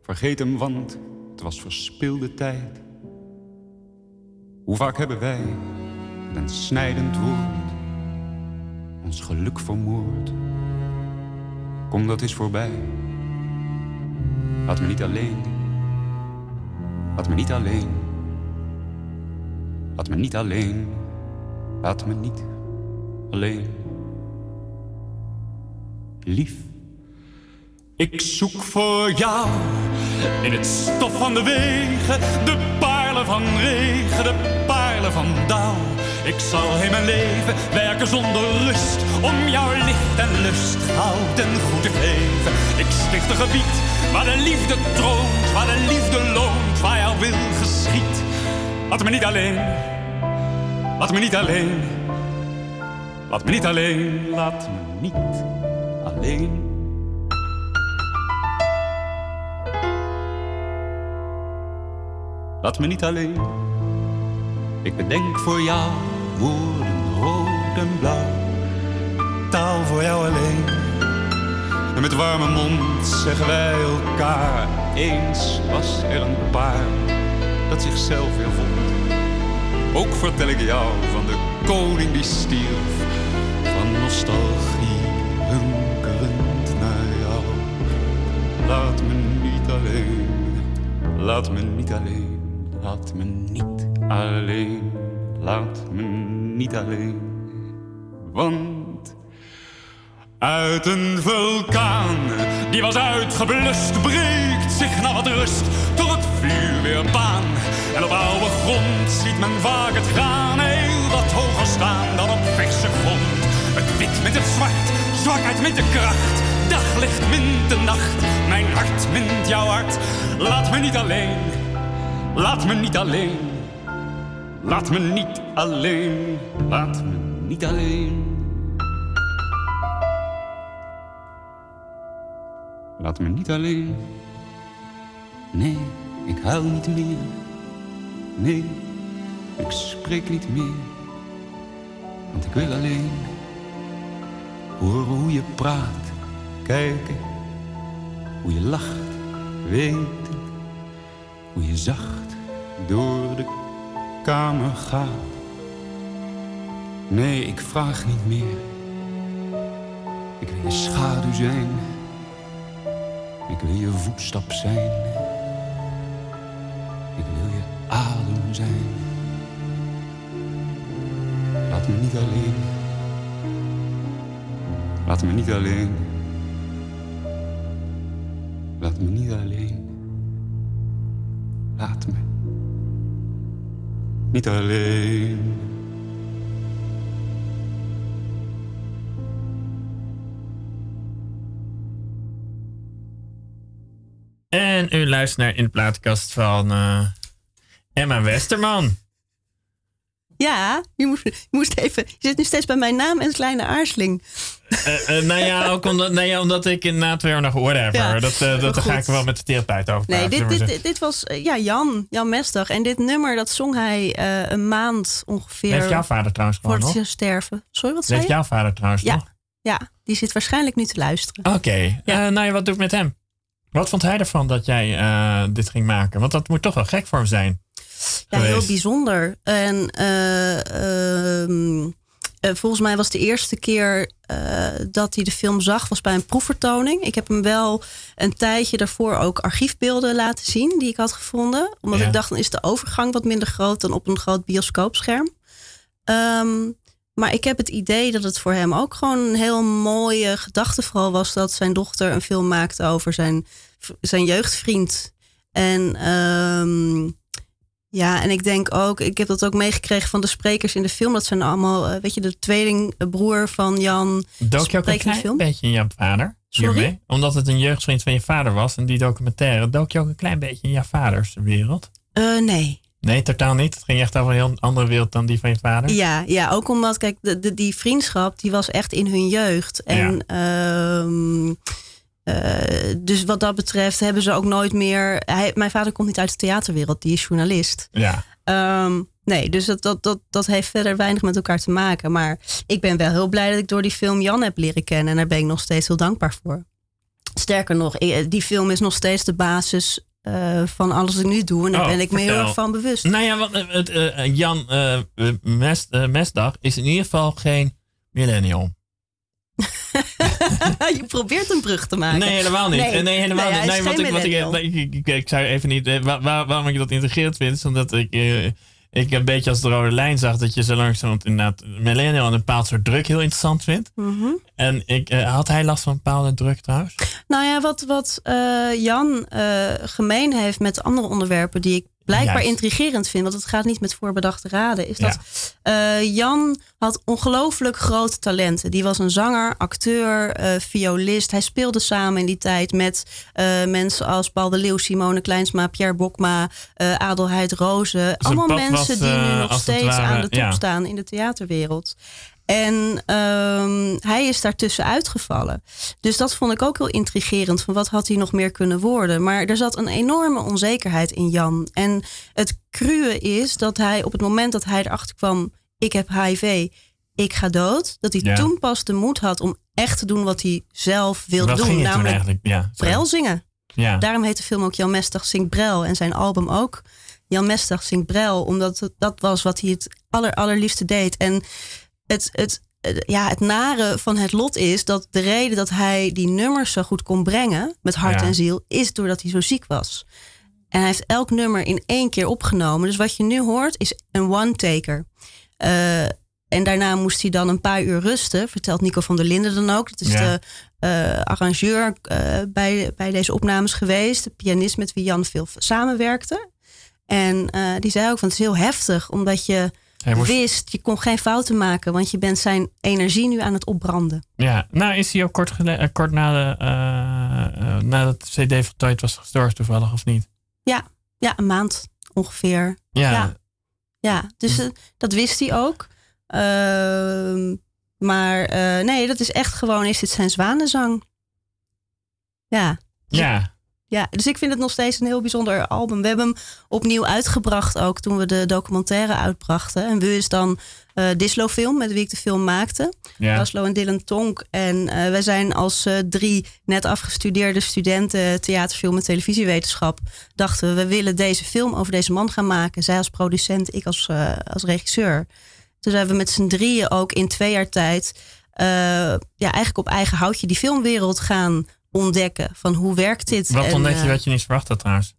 Vergeet hem, want het was verspilde tijd. Hoe vaak hebben wij een snijdend woord ons geluk vermoord? Kom, dat is voorbij. Laat me niet alleen. Laat me niet alleen. Laat me niet alleen. Laat me niet alleen. Lief. Ik zoek voor jou in het stof van de wegen, de parelen van regen, de parelen van dauw. Ik zal heel mijn leven werken zonder rust om jouw licht en lust goud en goed te geven. Ik sticht een gebied waar de liefde troont, waar de liefde loont, waar jouw wil geschiet. Laat me niet alleen. Laat me niet alleen. Laat me niet alleen. Laat me niet alleen. Laat me niet alleen. Ik bedenk voor jou woorden rood en blauw. Taal voor jou alleen. En met warme mond zeggen wij elkaar. Eens was er een paar dat zichzelf weer vond. Ook vertel ik jou van de koning die stierf. Van nostalgie hunkerend naar jou. Laat me niet alleen. Laat me niet alleen. Laat me niet alleen. Laat me niet alleen. Want uit een vulkaan die was uitgeblust, breekt zich naar wat rust door vuur weer baan. En op oude grond ziet men vaak het graan heel wat hoger staan dan op verse grond. Het wit met het zwart, zwakheid met de kracht, daglicht mint de nacht. Mijn hart mint jouw hart, laat me niet alleen, laat me niet alleen. Laat me niet alleen, laat me niet alleen. Laat me niet alleen. Nee, ik huil niet meer. Nee, ik spreek niet meer. Want ik wil alleen horen hoe je praat, kijken, hoe je lacht, weten, hoe je zacht door de kamer gaat. Nee, ik vraag niet meer. Ik wil je schaduw zijn. Ik wil je voetstap zijn. Laat me niet alleen. Laat me niet alleen. Laat me niet alleen. Laat me niet alleen. En u luistert naar In de Plaatkast van eh, Emma Westerman. Ja, je moest, je moest even. Je zit nu steeds bij mijn naam en kleine aarzeling. Eh, nou ja, ook omdat, nou ja, omdat ik inderdaad weer nog whatever. Ja, dat eh, dat ga ik wel met de therapeut over Nee, praten, dit, we dit, dit, dit was ja, Jan, Jan Mesdag. En dit nummer dat zong hij een maand ongeveer Heeft jouw vader trouwens gewoon zou sterven. Sorry, wat zei Heeft jouw vader trouwens Ja. nog? Ja, die zit waarschijnlijk nu te luisteren. Oké, Eh, nou ja, wat doe ik met hem? Wat vond hij ervan dat jij dit ging maken? Want dat moet toch wel gek voor hem zijn. Ja, heel bijzonder. En eh, ehm, eh, volgens mij was de eerste keer eh, dat hij de film zag, was bij een proefvertoning. Ik heb hem wel een tijdje daarvoor ook archiefbeelden laten zien die ik had gevonden. Omdat Ja. ik dacht, dan is de overgang wat minder groot dan op een groot bioscoopscherm. Ehm, maar ik heb het idee dat het voor hem ook gewoon een heel mooie gedachte vooral was dat zijn dochter een film maakte over zijn, zijn jeugdvriend. En ehm, ja, en ik denk ook, ik heb dat ook meegekregen van de sprekers in de film. Dat zijn allemaal, eh, weet je, de tweelingbroer van Jan. Dook je ook een klein film. beetje in jouw vader? Sorry? hiermee? Omdat het een jeugdvriend van je vader was en die documentaire. Dook je ook een klein beetje in jouw vaders wereld? Eh, nee. Nee, totaal niet. Het ging echt over een heel andere wereld dan die van je vader. Ja, ja, ook omdat, kijk, de, de, die vriendschap, die was echt in hun jeugd. En ehm, eh, dus wat dat betreft hebben ze ook nooit meer... Hij, mijn vader komt niet uit de theaterwereld, die is journalist. Ja. Ehm, nee, dus dat, dat, dat, dat heeft verder weinig met elkaar te maken. Maar ik ben wel heel blij dat ik door die film Jan heb leren kennen. En daar ben ik nog steeds heel dankbaar voor. Sterker nog, eh, die film is nog steeds de basis eh, van alles wat ik nu doe. En daar Oh, ben ik me heel erg van bewust. Nou ja, want, eh, eh, Jan eh, eh, Mes, eh, Mesdag is in ieder geval geen millennial. je probeert een brug te maken. Nee, helemaal niet. Nee, helemaal nee, niet. Nee, wat ik, wat ik, millennial. nee, ik, ik, ik zou even niet. eh, waar, waar- waarom ik dat integreerd vind, is omdat ik. eh, ik een beetje als de rode lijn zag dat je zo langzamerhand inderdaad millennial een bepaald soort druk heel interessant vindt. Mhm. En ik, eh, had hij last van een bepaalde druk trouwens? Nou ja, wat, wat Jan gemeen heeft met andere onderwerpen die ik blijkbaar Juist. intrigerend vind, want het gaat niet met voorbedachte raden, is Ja. dat eh, Jan had ongelooflijk grote talenten. Die was een zanger, acteur, eh, violist. Hij speelde samen in die tijd met eh, mensen als Paul de Leeuw, Simone Kleinsma, Pierre Bokma, Adelheid Rozen. Allemaal pad mensen was, die nu nog steeds ware, aan de top ja. staan in de theaterwereld. En ehm, hij is daartussen uitgevallen. Dus dat vond ik ook heel intrigerend. Van wat had hij nog meer kunnen worden? Maar er zat een enorme onzekerheid in Jan. En het cruwe is dat hij op het moment dat hij erachter kwam: ik heb HIV, ik ga dood. Dat hij Ja. toen pas de moed had om echt te doen wat hij zelf wil Wat doen. ging je toen namelijk eigenlijk? Ja. Brel zingen. Ja. Daarom heet de film ook Jan Mestag zingt Brel. En zijn album ook Jan Mestag zingt Brel. Omdat dat was wat hij het aller, allerliefste deed. En het, het, het- ja, het nare van het lot is dat de reden dat hij die nummers zo goed kon brengen... met hart Ja. en ziel, is doordat hij zo ziek was. En hij heeft elk nummer in één keer opgenomen. Dus wat je nu hoort is een one-taker. Eh, en daarna moest hij dan een paar uur rusten, vertelt Nico van der Linden dan ook. Dat is Ja. de eh, arrangeur eh, bij, bij deze opnames geweest. De pianist met wie Jan veel samenwerkte. En die zei ook van het is heel heftig, omdat je moest- wist, je kon geen fouten maken, want je bent zijn energie nu aan het opbranden. Ja, nou is hij ook kort, gele- eh, kort na de, eh, nadat de CD van was gestorven toevallig, of niet? Ja, ja een maand ongeveer. Ja, Ja. Ja, dus dat wist hij ook. Ehm, maar nee, dat is echt gewoon, is dit zijn zwanenzang? Ja, ja. Ja, dus ik vind het nog steeds een heel bijzonder album. We hebben hem opnieuw uitgebracht ook toen we de documentaire uitbrachten. En we is dan eh Dislo Film, met wie ik de film maakte. ja. Laszlo en Dylan Tonk. En eh, wij zijn als eh, drie net afgestudeerde studenten theaterfilm en televisiewetenschap. Dachten we, we willen deze film over deze man gaan maken. Zij als producent, ik als, als regisseur. Toen zijn we met z'n drieën ook in twee jaar tijd... ja, eigenlijk op eigen houtje die filmwereld gaan ontdekken. Van hoe werkt dit? Wat En, ontdek je eh, wat je niet verwacht trouwens?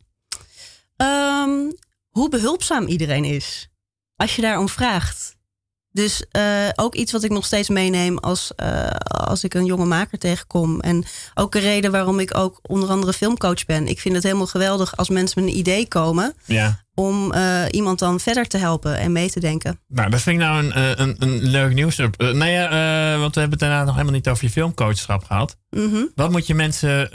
Ehm, hoe behulpzaam iedereen is. Als je daarom vraagt. Dus eh, ook iets wat ik nog steeds meeneem als, eh, als ik een jonge maker tegenkom. En ook een reden waarom ik ook onder andere filmcoach ben. Ik vind het helemaal geweldig als mensen met een idee komen. Ja. Om eh, iemand dan verder te helpen en mee te denken. Nou, dat vind ik nou een, eh, een, een leuk nieuws. Uh, ja, want we hebben het daarna nog helemaal niet over je filmcoachschap gehad. Mhm. Wat moet je mensen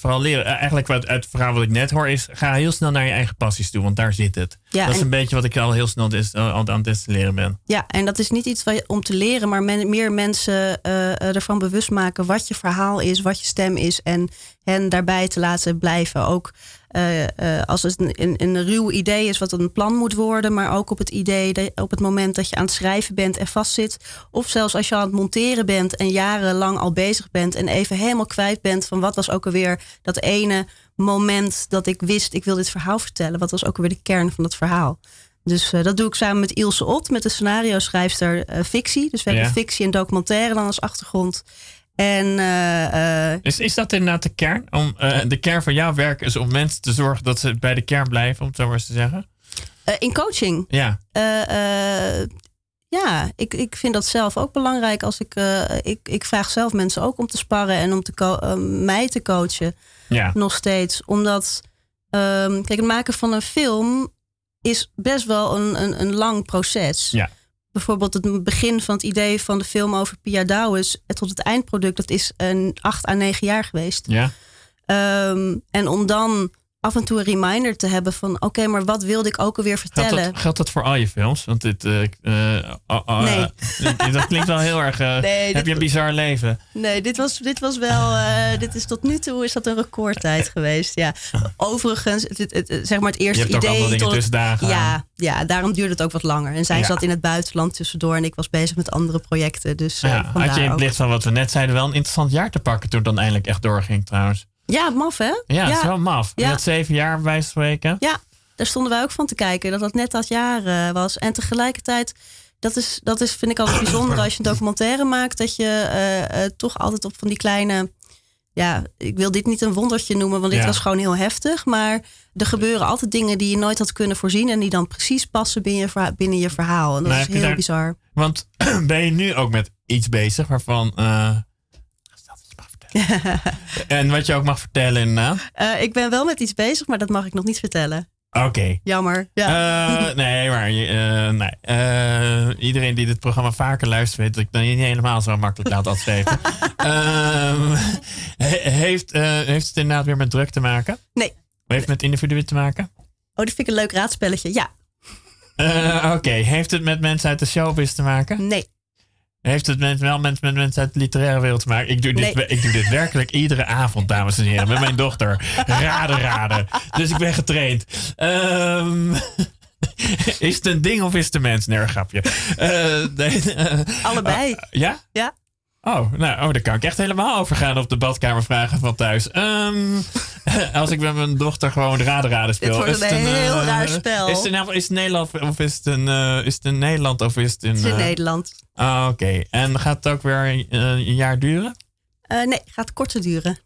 vooral leren? Eigenlijk wat uit het verhaal wat ik net hoor is... ga heel snel naar je eigen passies toe, want daar zit het. Ja, dat is en- een beetje wat ik al heel snel des, al aan het destilleren ben. Ja, en dat is niet iets je, om te leren, maar men- meer mensen ervan bewust maken wat je verhaal is, wat je stem is en hen daarbij te laten blijven. Ook eh, eh, als het een, een, een ruw idee is wat een plan moet worden, maar ook op het idee dat op het moment dat je aan het schrijven bent en vastzit, of zelfs als je aan het monteren bent en jarenlang al bezig bent en even helemaal kwijt bent van wat was ook alweer dat ene moment dat ik wist ik wil dit verhaal vertellen, wat was ook alweer de kern van het verhaal. Dus eh, dat doe ik samen met Ilse Ot, met de scenario schrijfster fictie. Dus we Ja. hebben fictie en documentaire dan als achtergrond. En eh, eh, Is, is dat inderdaad de kern? Om, eh, de kern van jouw werk is om mensen te zorgen dat ze bij de kern blijven, om het zo maar eens te zeggen? in coaching. Ja, ja, ik, ik vind dat zelf ook belangrijk. Als ik, ik, ik vraag zelf mensen ook om te sparren en om te mij te coachen. ja. Nog steeds. Omdat, ehm, kijk, het maken van een film is best wel een, een, een lang proces. Ja. Bijvoorbeeld het begin van het idee van de film over Pia Douwes tot het eindproduct, dat is een acht à negen jaar geweest. ja. Ehm, en om dan af en toe een reminder te hebben van, oké, maar wat wilde ik ook alweer Geldt vertellen? dat, geldt dat voor al je films? Want dit, eh, eh, oh, Nee. eh, dat klinkt wel heel erg. eh, Nee, heb je een bizar leven? Nee, dit was, dit was wel. dit is tot nu toe is dat een recordtijd geweest. Ja. Overigens, het, het, het- zeg maar het Je eerste hebt idee. dingen tot ja, ja, daarom duurde het ook wat langer. En zij Ja. zat in het buitenland tussendoor en ik was bezig met andere projecten. Dus Ja, had je in het licht van wat we net zeiden wel een interessant jaar te pakken toen het dan eindelijk echt doorging trouwens. Ja, maf hè? Ja, dat is wel maf. Ja. Je had zeven jaar bij spreken. Ja, daar stonden wij ook van te kijken. Dat dat net dat jaar eh, was. En tegelijkertijd, dat is, dat is vind ik altijd bijzonder als je een documentaire maakt. Dat je eh, eh, toch altijd op van die kleine... Ja, ik wil dit niet een wondertje noemen, want dit Ja. was gewoon heel heftig. Maar er gebeuren altijd dingen die je nooit had kunnen voorzien. En die dan precies passen binnen je, verha- binnen je verhaal. En dat is heel daar- bizar. Want ben je nu ook met iets bezig waarvan. eh, stel dat je mag vertellen. en wat je ook mag vertellen inderdaad. Eh, ik ben wel met iets bezig, maar dat mag ik nog niet vertellen. Oké. Jammer. Ja. Eh, nee, maar eh, nee. Iedereen die dit programma vaker luistert, weet dat ik dan niet helemaal zo makkelijk laat afgeven. Ehm, he- heeft, heeft het inderdaad weer met druk te maken? Nee. Heeft het met individuen te maken? Oh, dat vind ik een leuk raadspelletje. Ja, Oké, heeft het met mensen uit de showbiz te maken? nee. Heeft het met, wel met, met mensen uit de literaire wereld te maken? Ik doe, dit, Nee. ik doe dit werkelijk iedere avond, dames en heren, met mijn dochter. Raden, raden. Dus ik ben getraind. Ehm, is het een ding of is het een mens? Nee, een grapje. Eh, nee, eh, Allebei. ja? Ja. Oh, nou, oh, daar kan ik echt helemaal over gaan op de badkamervragen van thuis. Ehm, als ik met mijn dochter gewoon raden raden speel. Dit wordt is het een heel eh, raar spel. Is het, in, is het Nederland of is het, een, eh, is het in Nederland of is het in... Het is in eh, Nederland. Ah, Oké, en gaat het ook weer een, eh, een jaar duren? Eh, nee, gaat korter duren.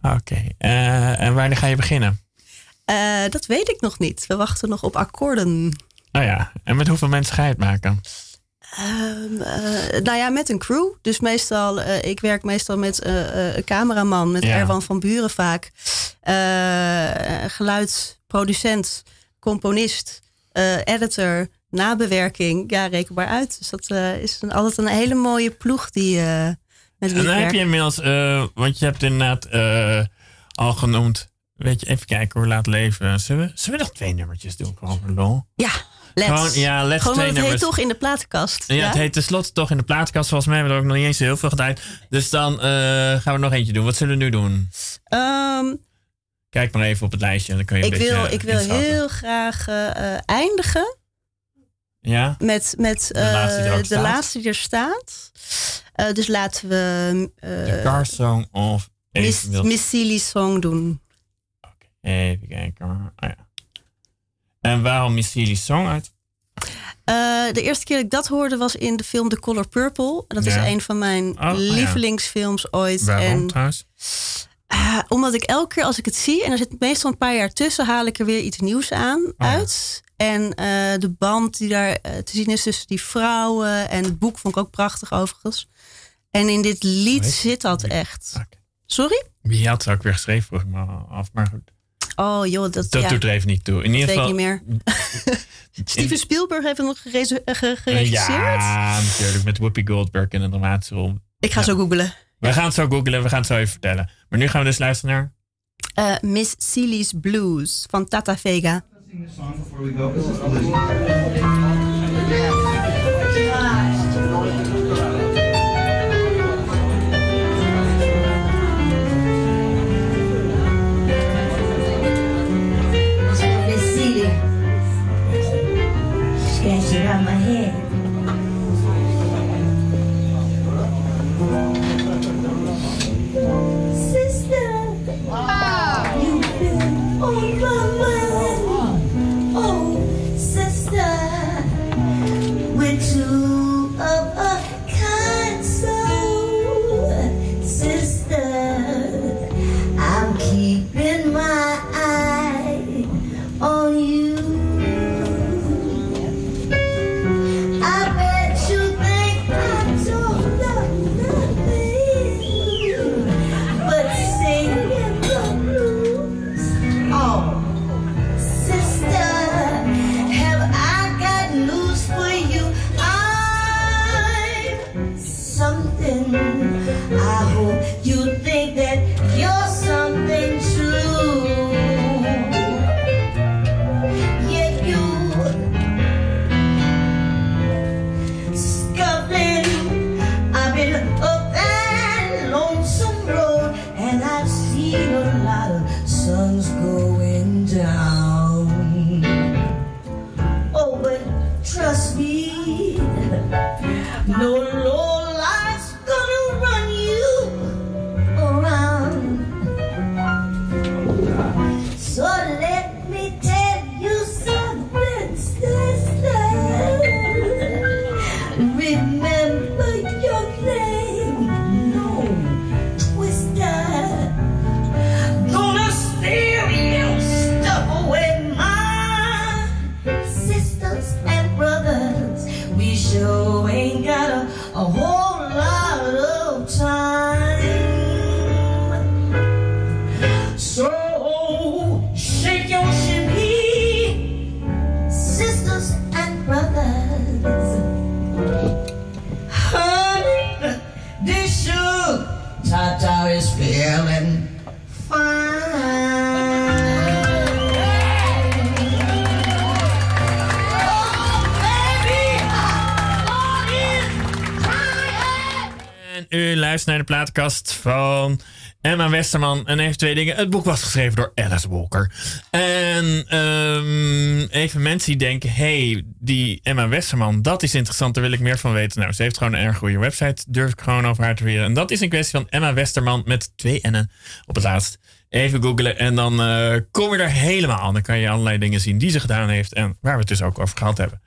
Ah, Oké, Eh, en wanneer ga je beginnen? Eh, dat weet ik nog niet. We wachten nog op akkoorden. Nou ja, en met hoeveel mensen ga je het maken? Ehm, eh, nou ja, met een crew. Dus meestal, eh, ik werk meestal met eh, een cameraman, met Ja. Erwan van Buren vaak. Geluidsproducent, componist, editor, nabewerking. Ja, rekenbaar uit. Dus dat is een, altijd een hele mooie ploeg die met wie En dan heb je inmiddels, want je hebt inderdaad al genoemd. Weet je, even kijken hoe laat leven. Zullen we, zullen we nog twee nummertjes doen? Gewoon voor lol. Ja, let's. Gewoon, ja, let's Gewoon, het heet toch in de platenkast. Ja, het heet tenslotte toch in de plaatkast. Volgens mij hebben we er ook nog niet eens heel veel gedaan. Dus dan eh, gaan we nog eentje doen. Wat zullen we nu doen? Ehm, Kijk maar even op het lijstje. Dan kun je ik, een beetje wil, ik wil inschatten. heel graag eh, eindigen Ja? met, met De laatste die er eh, de staat. laatste die er staat. Dus laten we De Car Song of... Miss, Song doen. even kijken. Oh, ja. En waarom Miss Silly Song uit? Eh, de eerste keer dat ik dat hoorde was in de film The Color Purple. Dat is een van mijn Oh, ja. lievelingsfilms ooit. Waarom En, trouwens? ah, omdat ik elke keer als ik het zie, en er zit meestal een paar jaar tussen, haal ik er weer iets nieuws aan Oh, uit. En eh, de band die daar eh, te zien is tussen die vrouwen. En het boek vond ik ook prachtig overigens. En in dit lied zit dat echt. Sorry? Wie had het ook weer geschreven, vroeg ik me af. Maar goed, Oh joh, dat, dat ja, doet er even niet toe. In ieder weet ik geval... niet meer. Steven Spielberg heeft hem nog eh, ge- geregisseerd. Ja, natuurlijk. Met Whoopi Goldberg in een dramatische rol. Ik ga Ja. zo googlen. We gaan het zo googlen, we gaan het zo even vertellen. Maar nu gaan we dus luisteren naar... Eh, Miss Silly's Blues van Tata Vega. Naar de plaatkast van Emma Westerman. En even twee dingen. Het boek was geschreven door Alice Walker. En ehm, even mensen die denken: hey, die Emma Westerman, dat is interessant, daar wil ik meer van weten. Nou, ze heeft gewoon een erg goede website. Durf ik gewoon over haar te leren. En dat is een kwestie van Emma Westerman met twee N'en op het laatst. Even googlen en dan eh, kom je er helemaal aan. Dan kan je allerlei dingen zien die ze gedaan heeft en waar we het dus ook over gehad hebben.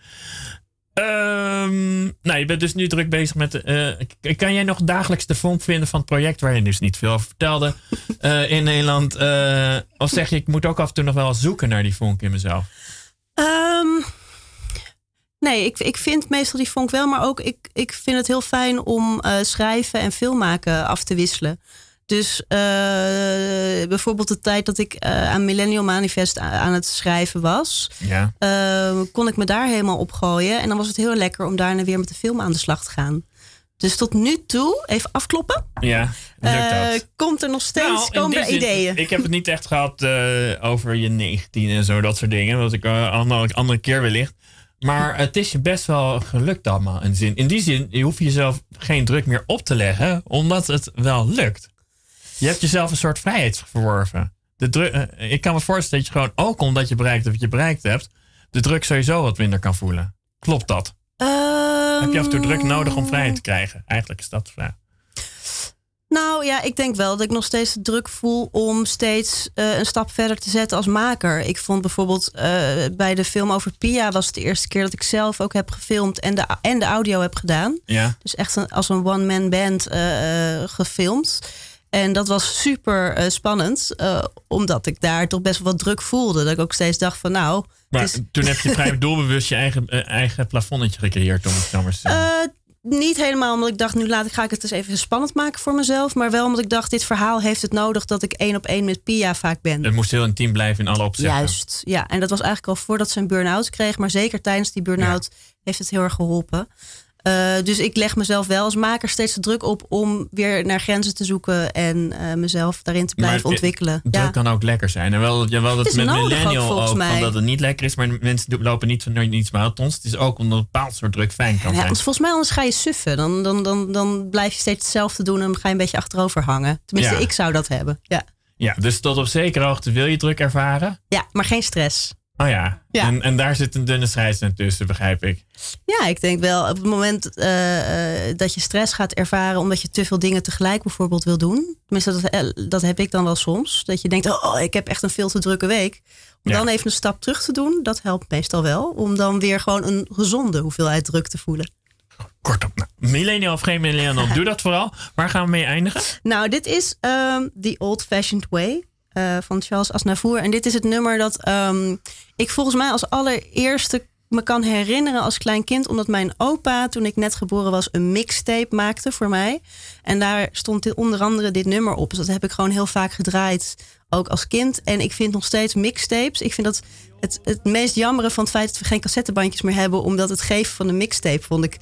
Ehm, nou, je bent dus nu druk bezig met. k- kan jij nog dagelijks de vonk vinden van het project waar je dus niet veel over vertelde eh, in Nederland? Eh, of zeg je, ik moet ook af en toe nog wel zoeken naar die vonk in mezelf? Ehm, nee, ik, ik vind meestal die vonk wel, maar ook ik, ik vind het heel fijn om schrijven en filmmaken af te wisselen. Dus eh, bijvoorbeeld de tijd dat ik eh, aan Millennial Manifest aan het schrijven was, Ja. eh, kon ik me daar helemaal op gooien. En dan was het heel lekker om daarna weer met de film aan de slag te gaan. Dus tot nu toe, even afkloppen, Ja, lukt eh, dat? komt er nog steeds Nou, komen er zin, ideeën. Ik heb het niet echt gehad eh, over je 19 en zo, dat soort dingen. Wat ik uh, andere, andere keer wellicht. Maar het is je best wel gelukt allemaal. In, zin. in die zin, je hoeft jezelf geen druk meer op te leggen, omdat het wel lukt. Je hebt jezelf een soort vrijheid verworven. De druk, eh, ik kan me voorstellen dat je gewoon, ook omdat je bereikt hebt wat je bereikt hebt, de druk sowieso wat minder kan voelen. Klopt dat? Heb je af en toe druk nodig om vrijheid te krijgen? Eigenlijk is dat de vraag. Nou ja, ik denk wel dat ik nog steeds de druk voel om steeds eh, een stap verder te zetten als maker. Ik vond bijvoorbeeld eh, bij de film over Pia was het de eerste keer dat ik zelf ook heb gefilmd en de, en de audio heb gedaan. Ja. Dus echt een, als een one-man band gefilmd. En dat was super eh, spannend, eh, omdat ik daar toch best wel wat druk voelde. Dat ik ook steeds dacht van nou, Maar toen heb je vrij doelbewust je eigen, eh, eigen plafonnetje gecreëerd, om het zo maar te zeggen. Niet helemaal omdat ik dacht, nu laat ik, ga ik het eens even spannend maken voor mezelf. Maar wel omdat ik dacht, dit verhaal heeft het nodig dat ik één op één met Pia vaak ben. het moest heel intiem blijven in alle opzichten. Juist, ja. En dat was eigenlijk al voordat ze een burn-out kreeg. Maar zeker tijdens die burn-out heeft het heel erg geholpen. Eh, dus ik leg mezelf wel als maker steeds de druk op om weer naar grenzen te zoeken en eh, mezelf daarin te blijven Maar, ontwikkelen. Druk Ja. kan ook lekker zijn. En wel, ja, wel dat Het met ook, millennial ook, van dat het niet lekker is, maar mensen lopen niet van niets marathons. Het is ook omdat een bepaald soort druk fijn kan Ja, zijn. anders, volgens mij anders ga je suffen. Dan, dan, dan, dan blijf je steeds hetzelfde doen en ga je een beetje achterover hangen. Tenminste, ik zou dat hebben. Ja. Ja, dus tot op zekere hoogte wil je druk ervaren. ja, maar geen stress. Oh ja, Ja. En, en daar zit een dunne scheidslijn tussen, begrijp ik. Ja, ik denk wel op het moment eh, eh, dat je stress gaat ervaren omdat je te veel dingen tegelijk bijvoorbeeld wil doen. Tenminste, dat, eh, dat heb ik dan wel soms. Dat je denkt, oh, ik heb echt een veel te drukke week. Om Ja. dan even een stap terug te doen, dat helpt meestal wel. Om dan weer gewoon een gezonde hoeveelheid druk te voelen. Kortom, nou, millennial of geen millennial, doe dat vooral. Waar gaan we mee eindigen? Nou, dit is ehm The Old Fashioned Way eh, van Charles Aznavour. En dit is het nummer dat ehm, ik volgens mij als allereerste me kan herinneren als klein kind. Omdat mijn opa, toen ik net geboren was, een mixtape maakte voor mij. En daar stond onder andere dit nummer op. Dus dat heb ik gewoon heel vaak gedraaid, ook als kind. En ik vind nog steeds mixtapes. Ik vind dat het, het meest jammere van het feit dat we geen cassettebandjes meer hebben. Omdat het geven van een mixtape vond ik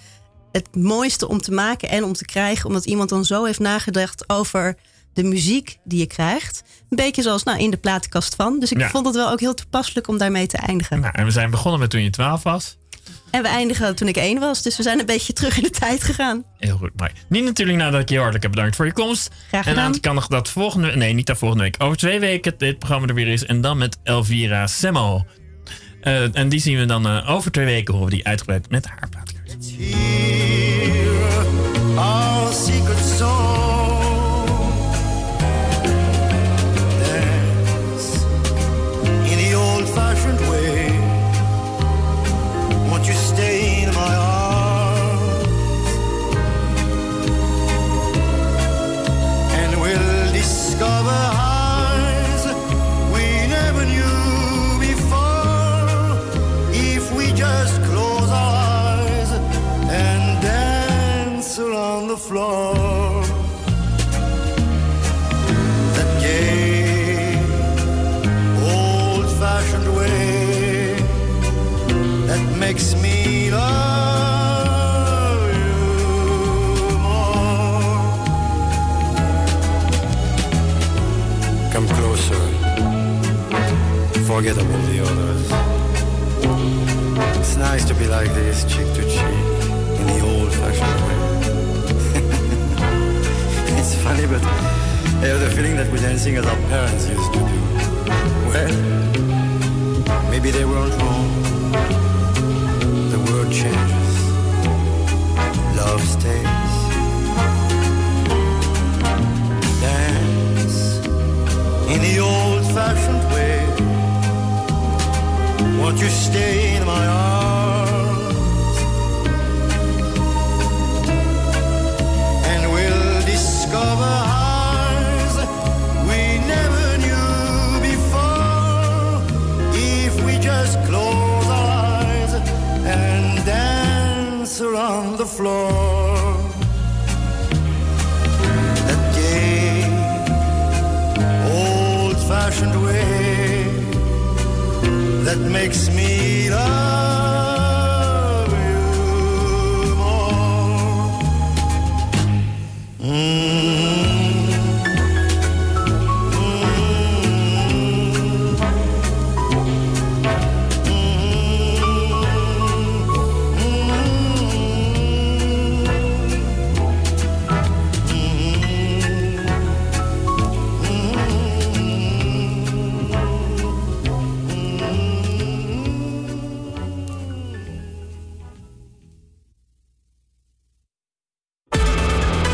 het mooiste om te maken en om te krijgen. Omdat iemand dan zo heeft nagedacht over de muziek die je krijgt. Een beetje zoals nou, in de platenkast van. Dus ik Ja. vond het wel ook heel toepasselijk om daarmee te eindigen. Nou, en we zijn begonnen met toen je 12 was. En we eindigen toen ik één was. Dus we zijn een beetje terug in de tijd gegaan. Heel goed, mooi. Niet natuurlijk nadat ik je hartelijk heb bedankt voor je komst. Graag En gedaan. aan kan nog dat volgende... Nee, niet dat volgende week. Over twee weken dit programma er weer is. En dan met Elvira Semmel. Eh, en die zien we dan eh, over twee weken. Horen we die uitgebreid met haar plaatkast. our secret song. Floor. That gay, old fashioned way that makes me love you more. Come closer, forget about the others. It's nice to be like this, cheek to cheek, funny, but I have the feeling that we're dancing as our parents used to do. Well, maybe they weren't wrong. The world changes, love stays. Dance in the old-fashioned way. Won't you stay in my arms? Floor. That gay, old-fashioned way that makes me love